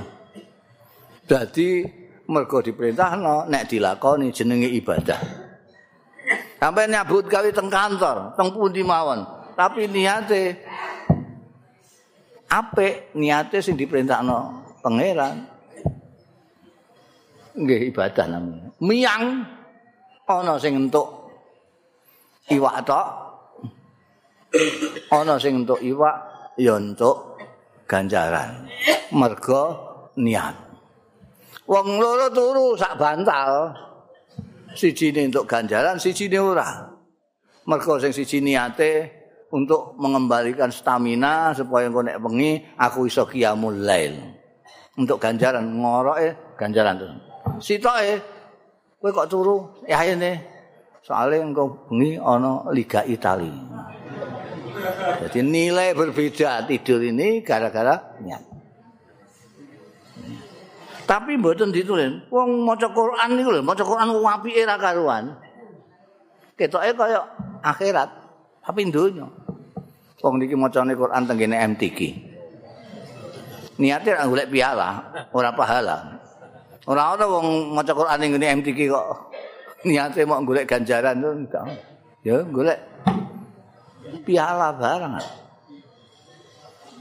Dadi mergo diperintahno nek dilakoni jenenge ibadah. Sampai nyabut gawe teng kantor, teng pundi mawon. Tapi niate apik, niate sing diperintahno pangeran. Nggih ibadah namanya. Miang ana sing entuk iwak tok. Ana sing entuk iwak ya entuk ganjaran. Mergo niat. Wong loro turu sak bantal. Siji entuk ganjaran, siji ora. Mergo sing siji niate untuk mengembalikan stamina supaya engko nek wengi aku iso qiyamul lail. Untuk ganjaran ngoroke ganjaran terus. Sitoke kowe kok turu ya ini soalnya engko bengi ana Liga Itali. Jadi nilai berbeda tidur ini gara-gara niat. Tapi mboten ditulis. Wong maca Quran niku lho, maca Quran apike ra karuan. Ketoke kaya akhirat, tapi donya. Wong niki macane Quran tenggene MTQ. Niate ra golek piala, ora pahala. Ora ana wong maca Quran ning ngene MTQ kok niate mau golek ganjaran to enggak. Ya golek piala barang.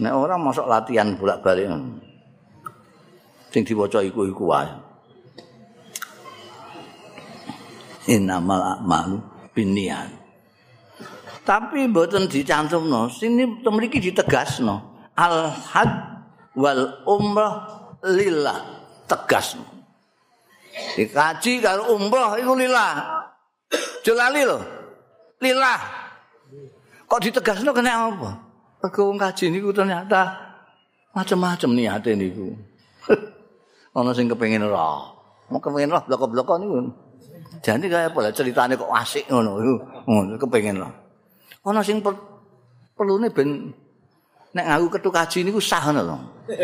Nek ora masuk latihan bolak-balik. Sing diwaca iku-iku wae. Innamal a'malu binniyat. Tapi mboten dicantumno. Sini mriki ditegasno. Al had wal umrah lillah. Tegasno. Dikaji karo umrah iku lillah. Jelali lho. Lillah. Kok ditegasno kena apa? Wong kaji niku ternyata macam-macam niate niku. Ana sing kepengin ora mau kepengin ora blok-blok niku. Jadi kaya apa ceritane kok asik ngono ngono kepengin ora ana sing per, perlune ben nek ngaku ketu kaji niku sah ngono lho.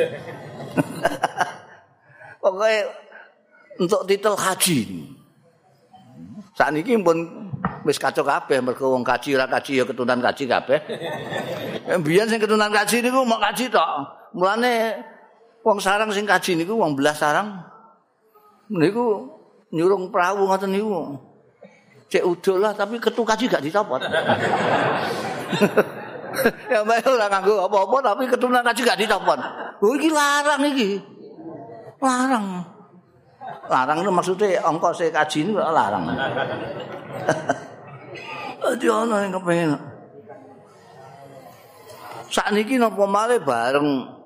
Pokoke untuk titel haji. Saat ini pun wis kacau kabeh mergo wong kaji ora kaji ya ketunan kaji kabeh. Biyen sing ketunan kaji niku mau kaji tok. Mulane wong sarang sing kaji niku wong belas sarang niku nyurung perahu ngoten niku. Cek udul lah tapi ketu kaji gak dicopot. ya mbak ora nganggo apa-apa tapi ketunan kaji gak dicopot. Oh iki larang iki. Larang. Larang itu maksudnya ongkos saya kaji ini larang. Jadi ana yang kepengen. Saat ini nopo male bareng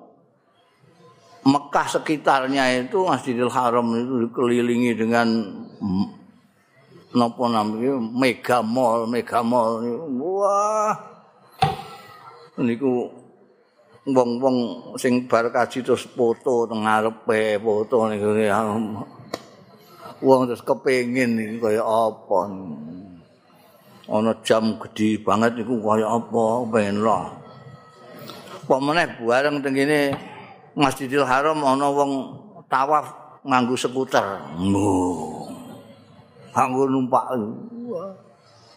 Mekah sekitarnya itu Masjidil Haram itu dikelilingi dengan napa namanya mega mall mega mall. Wah. Niku wong-wong sing bar kaji terus foto teng ngarepe foto niku wong terus kepengin iki kaya apa? Ana jam gedhi banget niku kaya apa? Pengen lah. Apa meneh bareng teng kene Masjidil Haram ana wong tawaf nganggo skuter. Mbuh. Anggo numpak.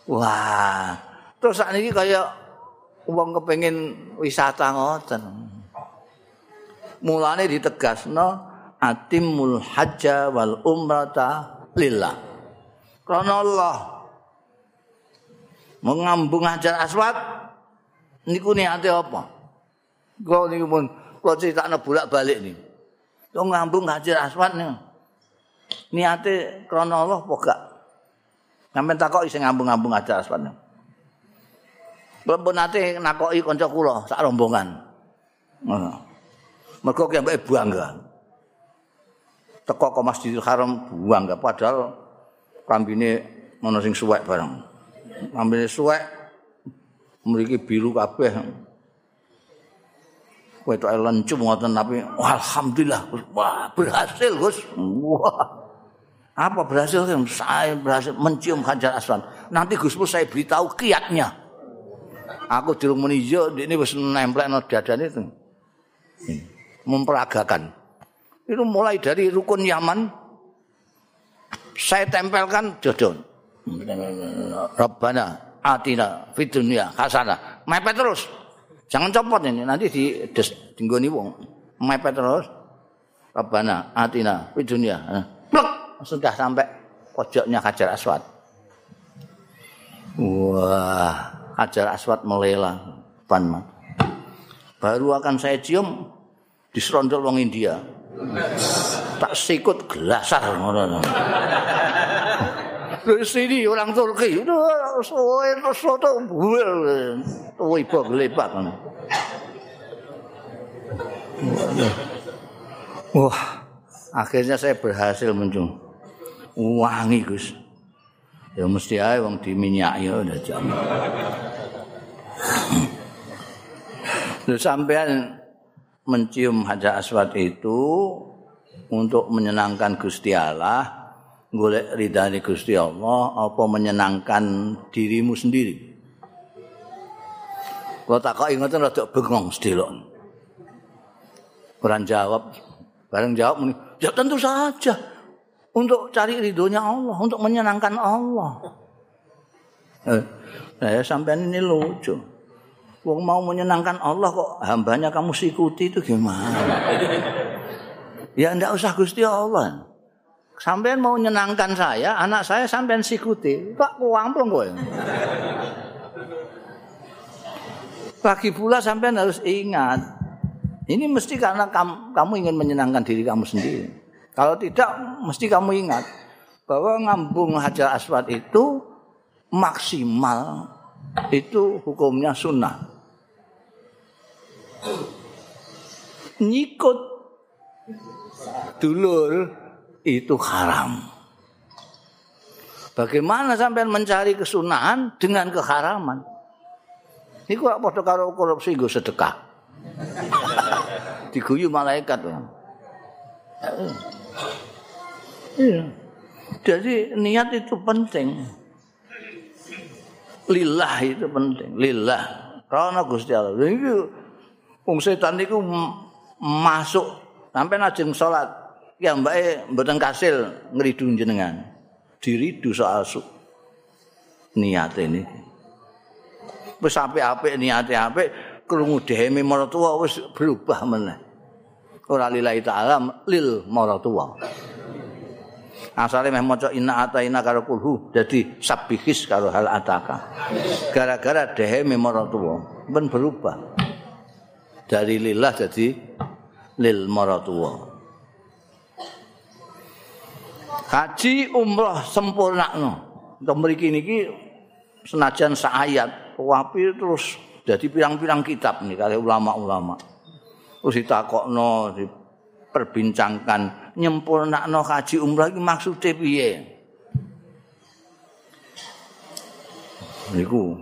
Wah. Terus sak niki kaya wong kepengin wisata ngoten. mulane ditegasno atimul hajja wal umrata lillah karena Allah mengambung hajar aswad niku niate apa kula niku pun kula critakno bolak-balik nih Yo ngambung hajar aswad nih niate krana Allah apa gak sampean takoki sing ngambung-ngambung hajar aswad nih Mbok nate nakoki kanca kula sak rombongan. Ngono. Mergo ki ambek bangga. Teko ke Masjidil Haram bangga padahal kambine ana sing suwek bareng. Kambine suwek mriki biru kabeh. Kowe tok lencum ngoten tapi alhamdulillah wah berhasil Gus. Wah. Apa berhasil? Saya berhasil mencium Hajar Aswan. Nanti Gus saya beritahu kiatnya. Aku durung muni yo ini wis nemplekno dadane itu. Memperagakan. Itu mulai dari rukun Yaman saya tempelkan jodoh. Rabbana atina fid dunya hasanah. Mepet terus. Jangan copot ini nanti di des dinggoni wong. Mepet terus. Rabbana atina fid dunya. Plek sudah sampai pojoknya Hajar Aswad. Wah. Hajar Aswad melelang pan Baru akan saya cium di serondol wong India. Tak sikut gelasar ngono. Dari sini orang Turki, soe soto buel, tuh ibu gelepak Wah, akhirnya saya berhasil mencium wangi Gus. ya mesti ae wong diminyaki udah jam. Lha sampean mencium hajar aswad itu untuk menyenangkan Gusti Allah, golek ridhani Gusti Allah apa menyenangkan dirimu sendiri? Kalau tak kok ingetan rada bengong sedelok. Kurang jawab, bareng jawab ya tentu saja. Untuk cari ridhonya Allah, untuk menyenangkan Allah. Eh, saya sampai ini lucu. Wong mau menyenangkan Allah kok hambanya kamu sikuti itu gimana? ya ndak usah Gusti Allah. Sampean mau menyenangkan saya, anak saya sampean sikuti. Pak kuampung kowe. Lagi pula sampean harus ingat. Ini mesti karena kamu ingin menyenangkan diri kamu sendiri. Kalau tidak, mesti kamu ingat bahwa ngambung hajar aswad itu maksimal itu hukumnya sunnah. Nyikut dulur itu haram. Bagaimana sampai mencari kesunahan dengan keharaman? Ini kok pada karo korupsi gue sedekah. Diguyu malaikat. Iya. Jadi niat itu penting. Lillah itu penting. Lillah. Karena Gusti Allah. Ini wong setan itu masuk sampai najeng sholat. Ya mbak e mboten kasil ngridu jenengan. Diridu soal su. Niat ini. Wis apik-apik niate apik krungu dheme maratuwa wis berubah meneh. Ora lillahi ta'ala lil maratuwa. asale meh maca inna ataina karo kulhu dadi sabihis karo hal ataka. Gara-gara dehe memoratuwa ben berubah. Dari lillah jadi lil maratuwa haji umroh sempurna no untuk mriki niki senajan saayat wapi terus jadi pirang-pirang kitab nih kali ulama-ulama terus ditakokno diperbincangkan nyempurnakno haji umrah iki maksude piye? Niku.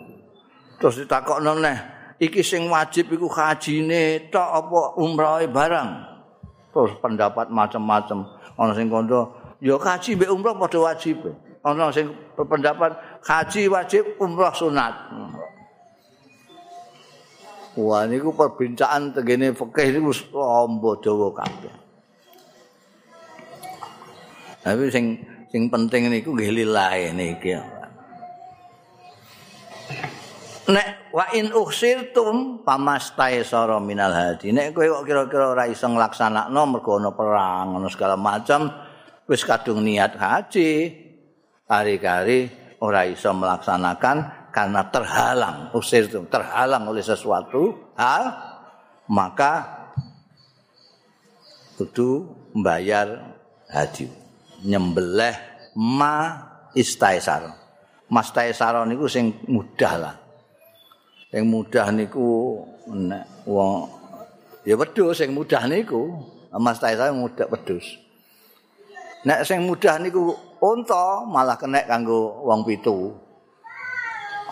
Terus ditakokno neh, iki sing wajib iku hajine tok apa umrahe barang? Terus pendapat macam-macam. Ana sing kondo, ya haji mbek umrah padha wajib. Ana sing berpendapat haji wajib, umrah sunat. Wah niku perbincangan tegene fikih niku ombo dawa kabeh. Tapi sing sing penting niku nggih lillahi niki. Nek wa in ukhsirtum pamastaysara minal hadi nek kowe kok kira-kira ora iso nglaksanakno mergo ana perang ana segala macam wis kadung niat haji kari-kari ora iso melaksanakan karena terhalang ukhsirtum terhalang oleh sesuatu hal maka kudu membayar haji nyembelih ma istaisar. Mas taisar niku sing mudah lah. Sing mudah niku nek wong ya wedhus sing mudah niku mas taisar mudah wedhus. Nek sing mudah niku unta malah kena kanggo wong pitu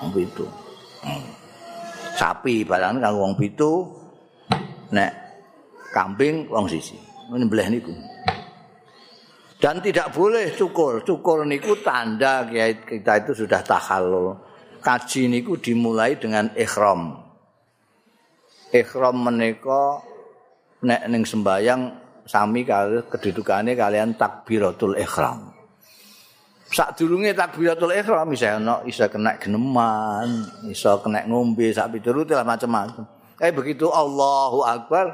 wong pitu sapi barang kanggo wong pitu nek kambing wong sisi nyembelih niku dan tidak boleh cukur. Cukur niku tanda kita itu sudah tahalul. Kaji niku dimulai dengan ikhram. Ikhram menika nek ning sembayang sami kali kedudukannya kalian takbiratul ikhram. Sak durunge takbiratul ikhram bisa ono iso kena geneman, iso kena ngombe sak piturut lah macam-macam. Eh begitu Allahu Akbar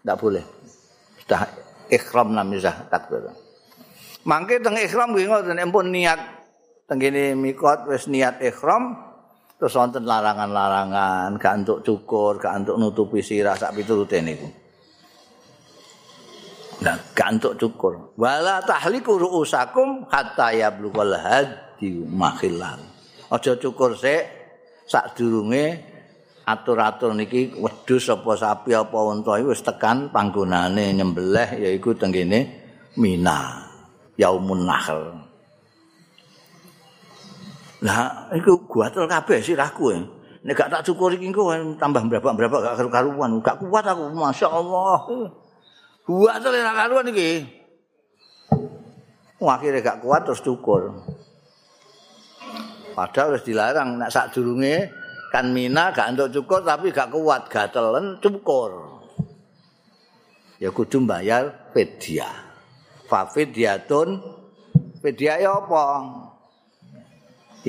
tidak boleh. Sudah ikhram namanya takbir. Mangke teng ihram nggih ngoten empun niat teng kene mikot wis niat ihram terus wonten larangan-larangan gak untuk cukur, gak untuk nutupi sirah sak piturute niku. Nah, gak untuk cukur. Wala tahliku ru'usakum hatta yablughal hadi makhillan. Aja cukur sik sak durunge atur-atur niki wedhus apa sapi apa unta wis tekan panggonane nyembelih yaiku teng kene Mina. yaumun nahl. Lah iku guatel kabeh sirahku. Nek gak tak cukur iki engko tambah berapa-berapa gak karu-karuan, gak kuat aku masyaallah. Guatel ora karuan iki. Akhirnya gak kuat terus cukur. Padahal harus dilarang nek sak durunge kan mina gak untuk cukur tapi gak kuat gatelen cukur. Ya kudu bayar fidyah. fafidyatun fidyah ya apa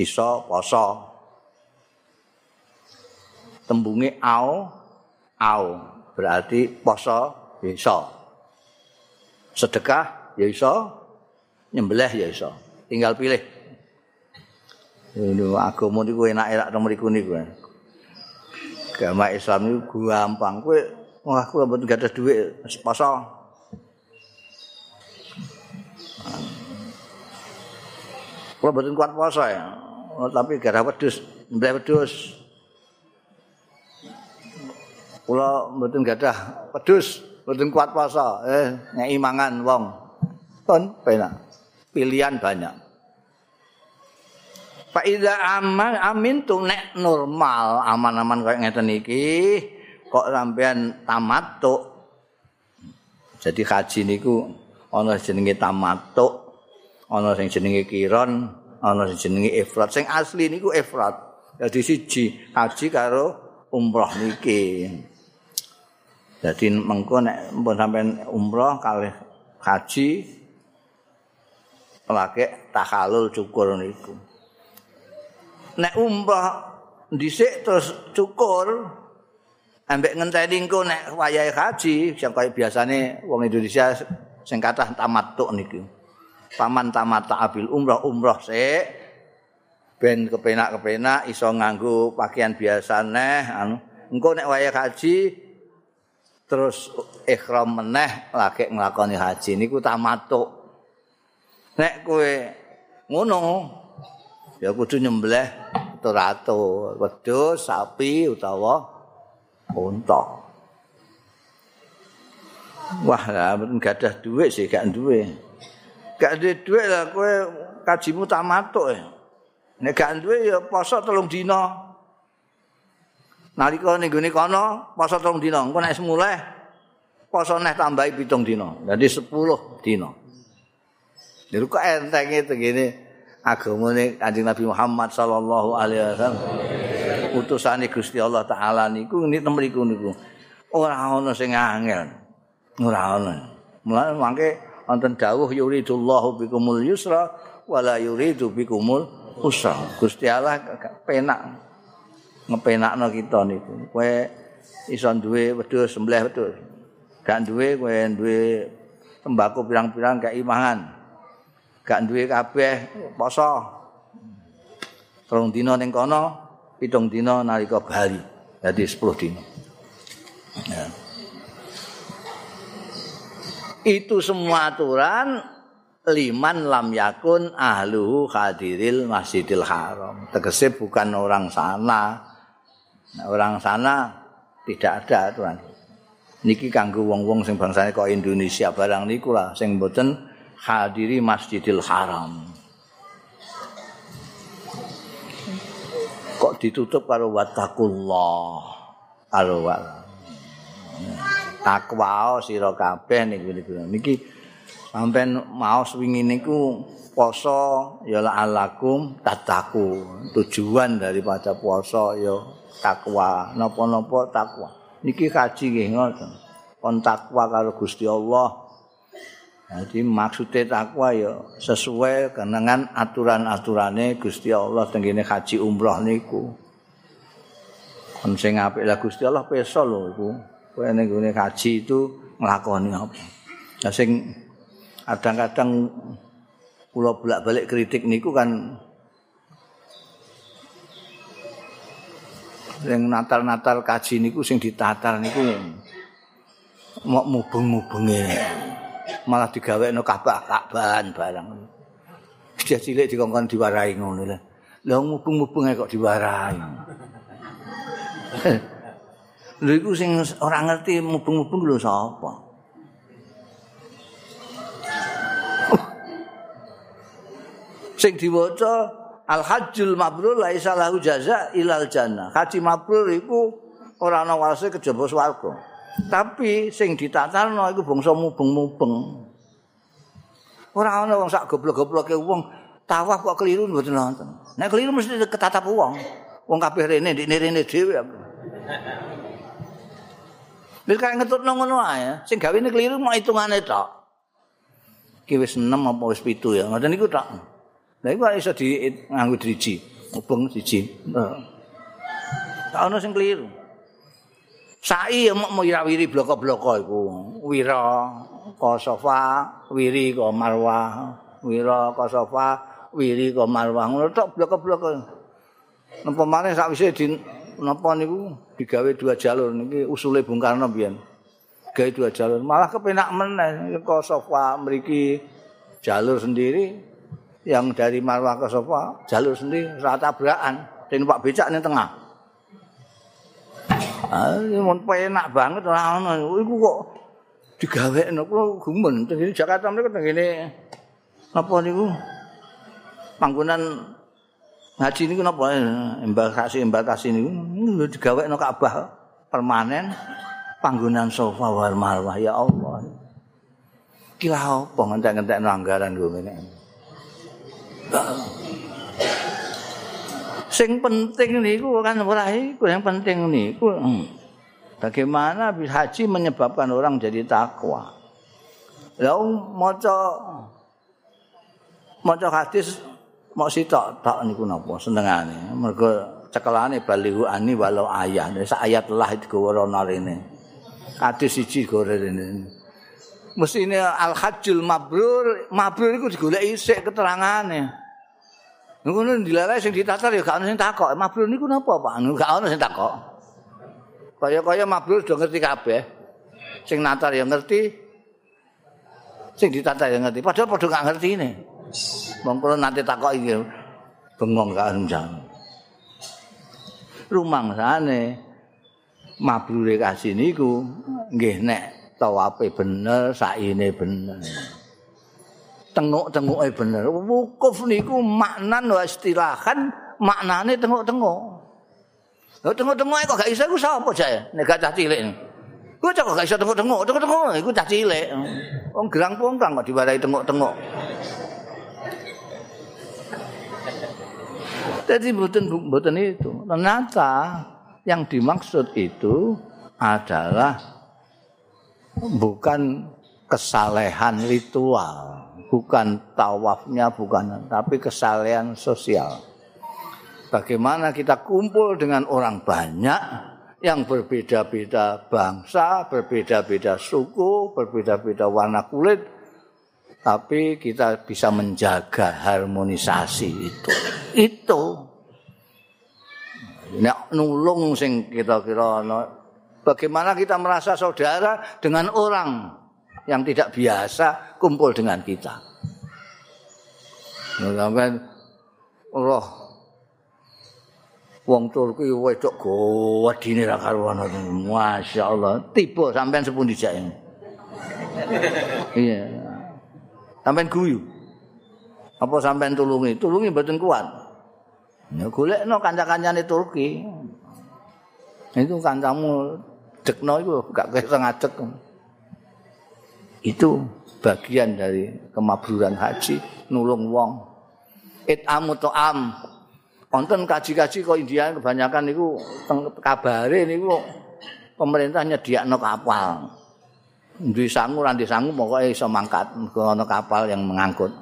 iso poso tembunge au au berarti poso iso sedekah ya iso. Nyembelih ya iso. Tinggal pilih. Ini agama niku enak enak nomor iku niku agama Islam niku gampang. Kowe wah kowe mboten gadah dhuwit poso. Kalau betul kuat puasa ya, oh, tapi gak ada wedus, mbak wedus. Kalau betul gak betul kuat puasa, eh nyai mangan wong, pun penak. Pilihan banyak. Pak Ida aman amin tuh nek normal aman-aman kayak ngeten iki kok sampean tamat tuh. Jadi haji niku ana jenenge tamat ana sing jenenge kiron, ana sing jenenge ifrat. Sing asli niku ifrat. Dadi siji haji karo umroh niki. Dadi mengko nek mpun sampean umroh kalih haji lagi tahalul cukur niku. Nek umroh dhisik terus cukur ambek ngenteni engko nek wayahe haji sing kaya biasane wong Indonesia sing kathah tamattu niku. paman tamata abil umroh umroh se ben kepenak-kepenak iso nganggo pakaian biasa neh anu engko nek wayah haji terus ikhram meneh lagi nglakoni haji niku tamatuk nek kowe ngono ya kudu nyembelih turato wedhus sapi utawa unta wah gak ada duit sih gak duit gak ada duit lah kowe kajimu tamatuk ya. Nek gak duwe ya poso telung dina. Nalika ning gone kono poso telung dina, engko nek semule poso neh tambahi pitung dina. Dadi 10 dina. Jadi kok entenge tegene agamane Kanjeng Nabi Muhammad sallallahu alaihi wasallam. Utusane Gusti Allah taala niku nek mriku niku ora ana sing angel. Ora ana. Mulane mangke wonten dawuh yuridullahu bikumul yusra wala yuridu bikumul usra. Gusti Allah penak. Ngepenakno kita niku. Kowe iso duwe wedhus sembelih wedhus. Gak duwe kowe duwe tembako pirang-pirang gak imangan. Gak duwe kabeh poso. Terung dina ning kono, pitung dina nalika bali. Jadi 10 dina. Ya. Itu semua aturan liman lam yakun ahluhu hadiril masjidil haram. Tegese bukan orang sana. Nah, orang sana tidak ada aturan. Niki kanggo wong-wong sing bangsane kok Indonesia barang niku lah sing mboten hadiri Masjidil Haram. Kok ditutup karo wattaqullah. Karo takwa sira kabeh niku niku. Niki sampean mau swingi niku poso ya alakum tataku. Tujuan daripada poso ya takwa. Napa-napa takwa. Niki kaji nggih ngoten. Kon takwa karo Gusti Allah. Jadi maksudnya takwa ya sesuai dengan aturan-aturannya Gusti Allah tenggine haji umroh niku. Kon sing apik lah Gusti Allah peso lho iku. kowe ning gone kaji itu nglakoni apa. Lah sing kadang-kadang kula bolak-balik kritik niku kan sing natal-natal kaji niku sing ditatal niku mau mubeng-mubenge malah digawekno kabah-kabahan barang. Dia cilik dikongkon diwarai ngono lho. Lah mubeng-mubeng kok diwarai. Lha iku sing ora ngerti mubeng-mubeng lho sapa? sing diwaca Al Hajjul Mabrur laisa lahu jaza ilal jannah. Haji mabrur iku ora ana walese kejaba swarga. Tapi sing ditatalno iku bangsa mubeng-mubeng. Ora ana wong sak goblok-gobloke wong tawaf kok keliru mboten nonton. Nek keliru mesti ketatap wong. Wong kabeh rene ndek rene dhewe. Wis kaya ngetutno ngono ae, sing gawene keliru mau hitungane tok. Ki wis 6 apa wis 7 ya, ngoten niku tok. Lah iku iso di nganggo driji, mubeng siji. Tak ono sing keliru. Sai ya mau wiri bloko-bloko iku. Wira, kosofa, wiri ko marwah, wira kosofa, wiri ko marwah. Ngono tok bloko-bloko. Napa maneh sakwise di napa niku digawe dua jalur niki usule Bung Karno biyen. Gawe dua jalur, malah kepenak meneh ke sofa mriki jalur sendiri yang dari Marwah ke sofa jalur sendiri rata tabrakan dan Pak becak ning tengah. Ah, mun penak banget ora ono. Iku kok digawekno kula gumen teng Jakarta mriku teng ngene napa niku panggonan ngaji niku napa embarkasi embarkasi niku digawekno Ka'bah permanen panggonan sofa war marwah ya Allah. Ki lha apa ngentek-ngentekno anggaran kok ngene. Sing penting niku kan ora iku yang penting niku. Hmm. Bagaimana haji menyebabkan orang jadi takwa? Lah maca maca hadis mau sitok tok niku napa senengane mergo cekelane balihu ani walau ayat sak ayat lah itu gowo hadis siji gore rene mestine al hajjul mabrur mabrur iku digoleki sik keterangane. Ngono dilalai sing ditatar ya gak ono sing takok. Mabrur niku napa Pak? Gak ono sing takok. Kaya-kaya mabrur do ngerti kabeh. Sing natar ya ngerti. Sing ditatar ya ngerti. Padahal padha gak ngerti ini. Wong kula nate takok iki. Bengong gak njang. Rumangsane mabrure kasih niku. Nggih nek tawape bener, saine bener. Tenguk-tenguke bener. Wukuf niku maknan wa istilahan maknane tenguk-tenguk. Lho tenguk-tenguk kok gak iso iku sapa jae nek gak cah cilik. Ku cok gak iso tenguk-tenguk, tenguk-tenguk iku cah cilik. Wong gerang pungkang kok diwarai tenguk-tenguk. Jadi bukan bukan itu. Ternyata yang dimaksud itu adalah bukan kesalehan ritual, bukan tawafnya, bukan, tapi kesalehan sosial. bagaimana kita kumpul dengan orang banyak yang berbeda-beda bangsa, berbeda-beda suku, berbeda-beda warna kulit, tapi kita bisa menjaga harmonisasi itu. Itu. Nek nulung sing kita-kira bagaimana kita merasa saudara dengan orang yang tidak biasa kumpul dengan kita. Sampai roh wong Turki wedok gowedine ra karuan. Masyaallah, tiba sampean sepundi jake. Iya. Sampean guyu. Apa sampean tulungi? Tulungi mboten kuat. Ya golekno kanca-kancane Turki. Itu kancamu dekno iku gak kaya ngadek. Itu bagian dari kemabruran haji nulung wong. It amu am Wonten kaji-kaji kok India kebanyakan niku kabare niku pemerintah nyediakno kapal. Duwe sangu lan sangu pokoke iso mangkat ke ana kapal yang mengangkut.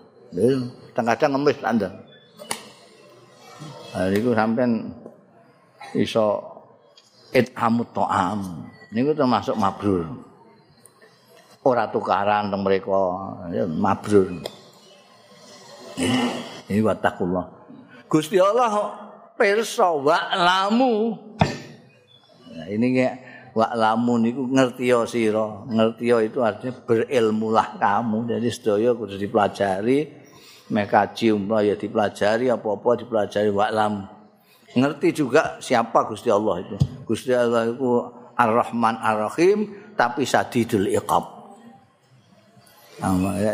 Kadang-kadang ngemis Anda. Nah, niku sampean iso it amut to'am. Niku termasuk mabrur. Ora tukaran teng mereka, mabrur. Ini watakullah. Gusti Allah pirsa wa'lamu. Nah, ini kayak wa'lamu niku ngerti sira. Ngerti itu artinya berilmulah kamu. Jadi sedaya kudu dipelajari. Mekaji umrah ya dipelajari apa-apa dipelajari wa'lam. Ngerti juga siapa Gusti Allah itu. Gusti Allah itu Ar-Rahman Ar-Rahim tapi Sadidul Iqab.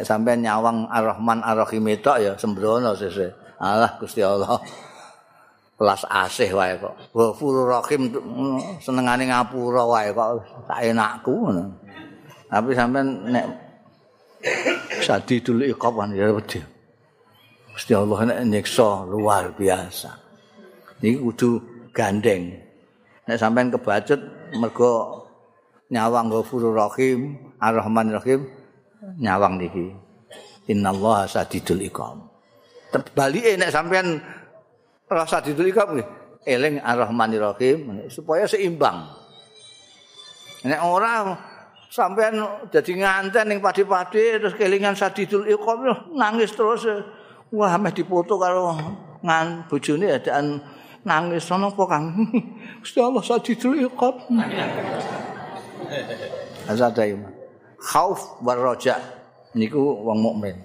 sampai nyawang Ar-Rahman Ar-Rahim itu ya sembrono sese. Allah Gusti Allah. Kelas asih wae kok. Ghafurur Rahim senengane ngapura wae kok tak enakku ngono. Tapi sampean nek sadidul iqab ya wedi. Gusti Allah nek nyiksa luar biasa. Niki kudu gandeng. Nek sampean kebacut mergo nyawang Ghafurur Rahim, Ar-Rahman Rahim nyawang niki. Innallaha sadidul iqab. terbalik nek sampean rasa ditulikap nggih eling arrahmanirrahim supaya seimbang nek ora sampean jadi nganten ning padi-padi terus kelingan sadidul iqam nangis terus wah meh dipoto karo ngan bojone adaan nangis sono apa Kang Gusti Allah sadidul iqam Azadai khauf war raja niku wong mukmin.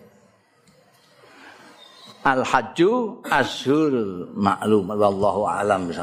Al hajju ashurul ma'lum wallahu alam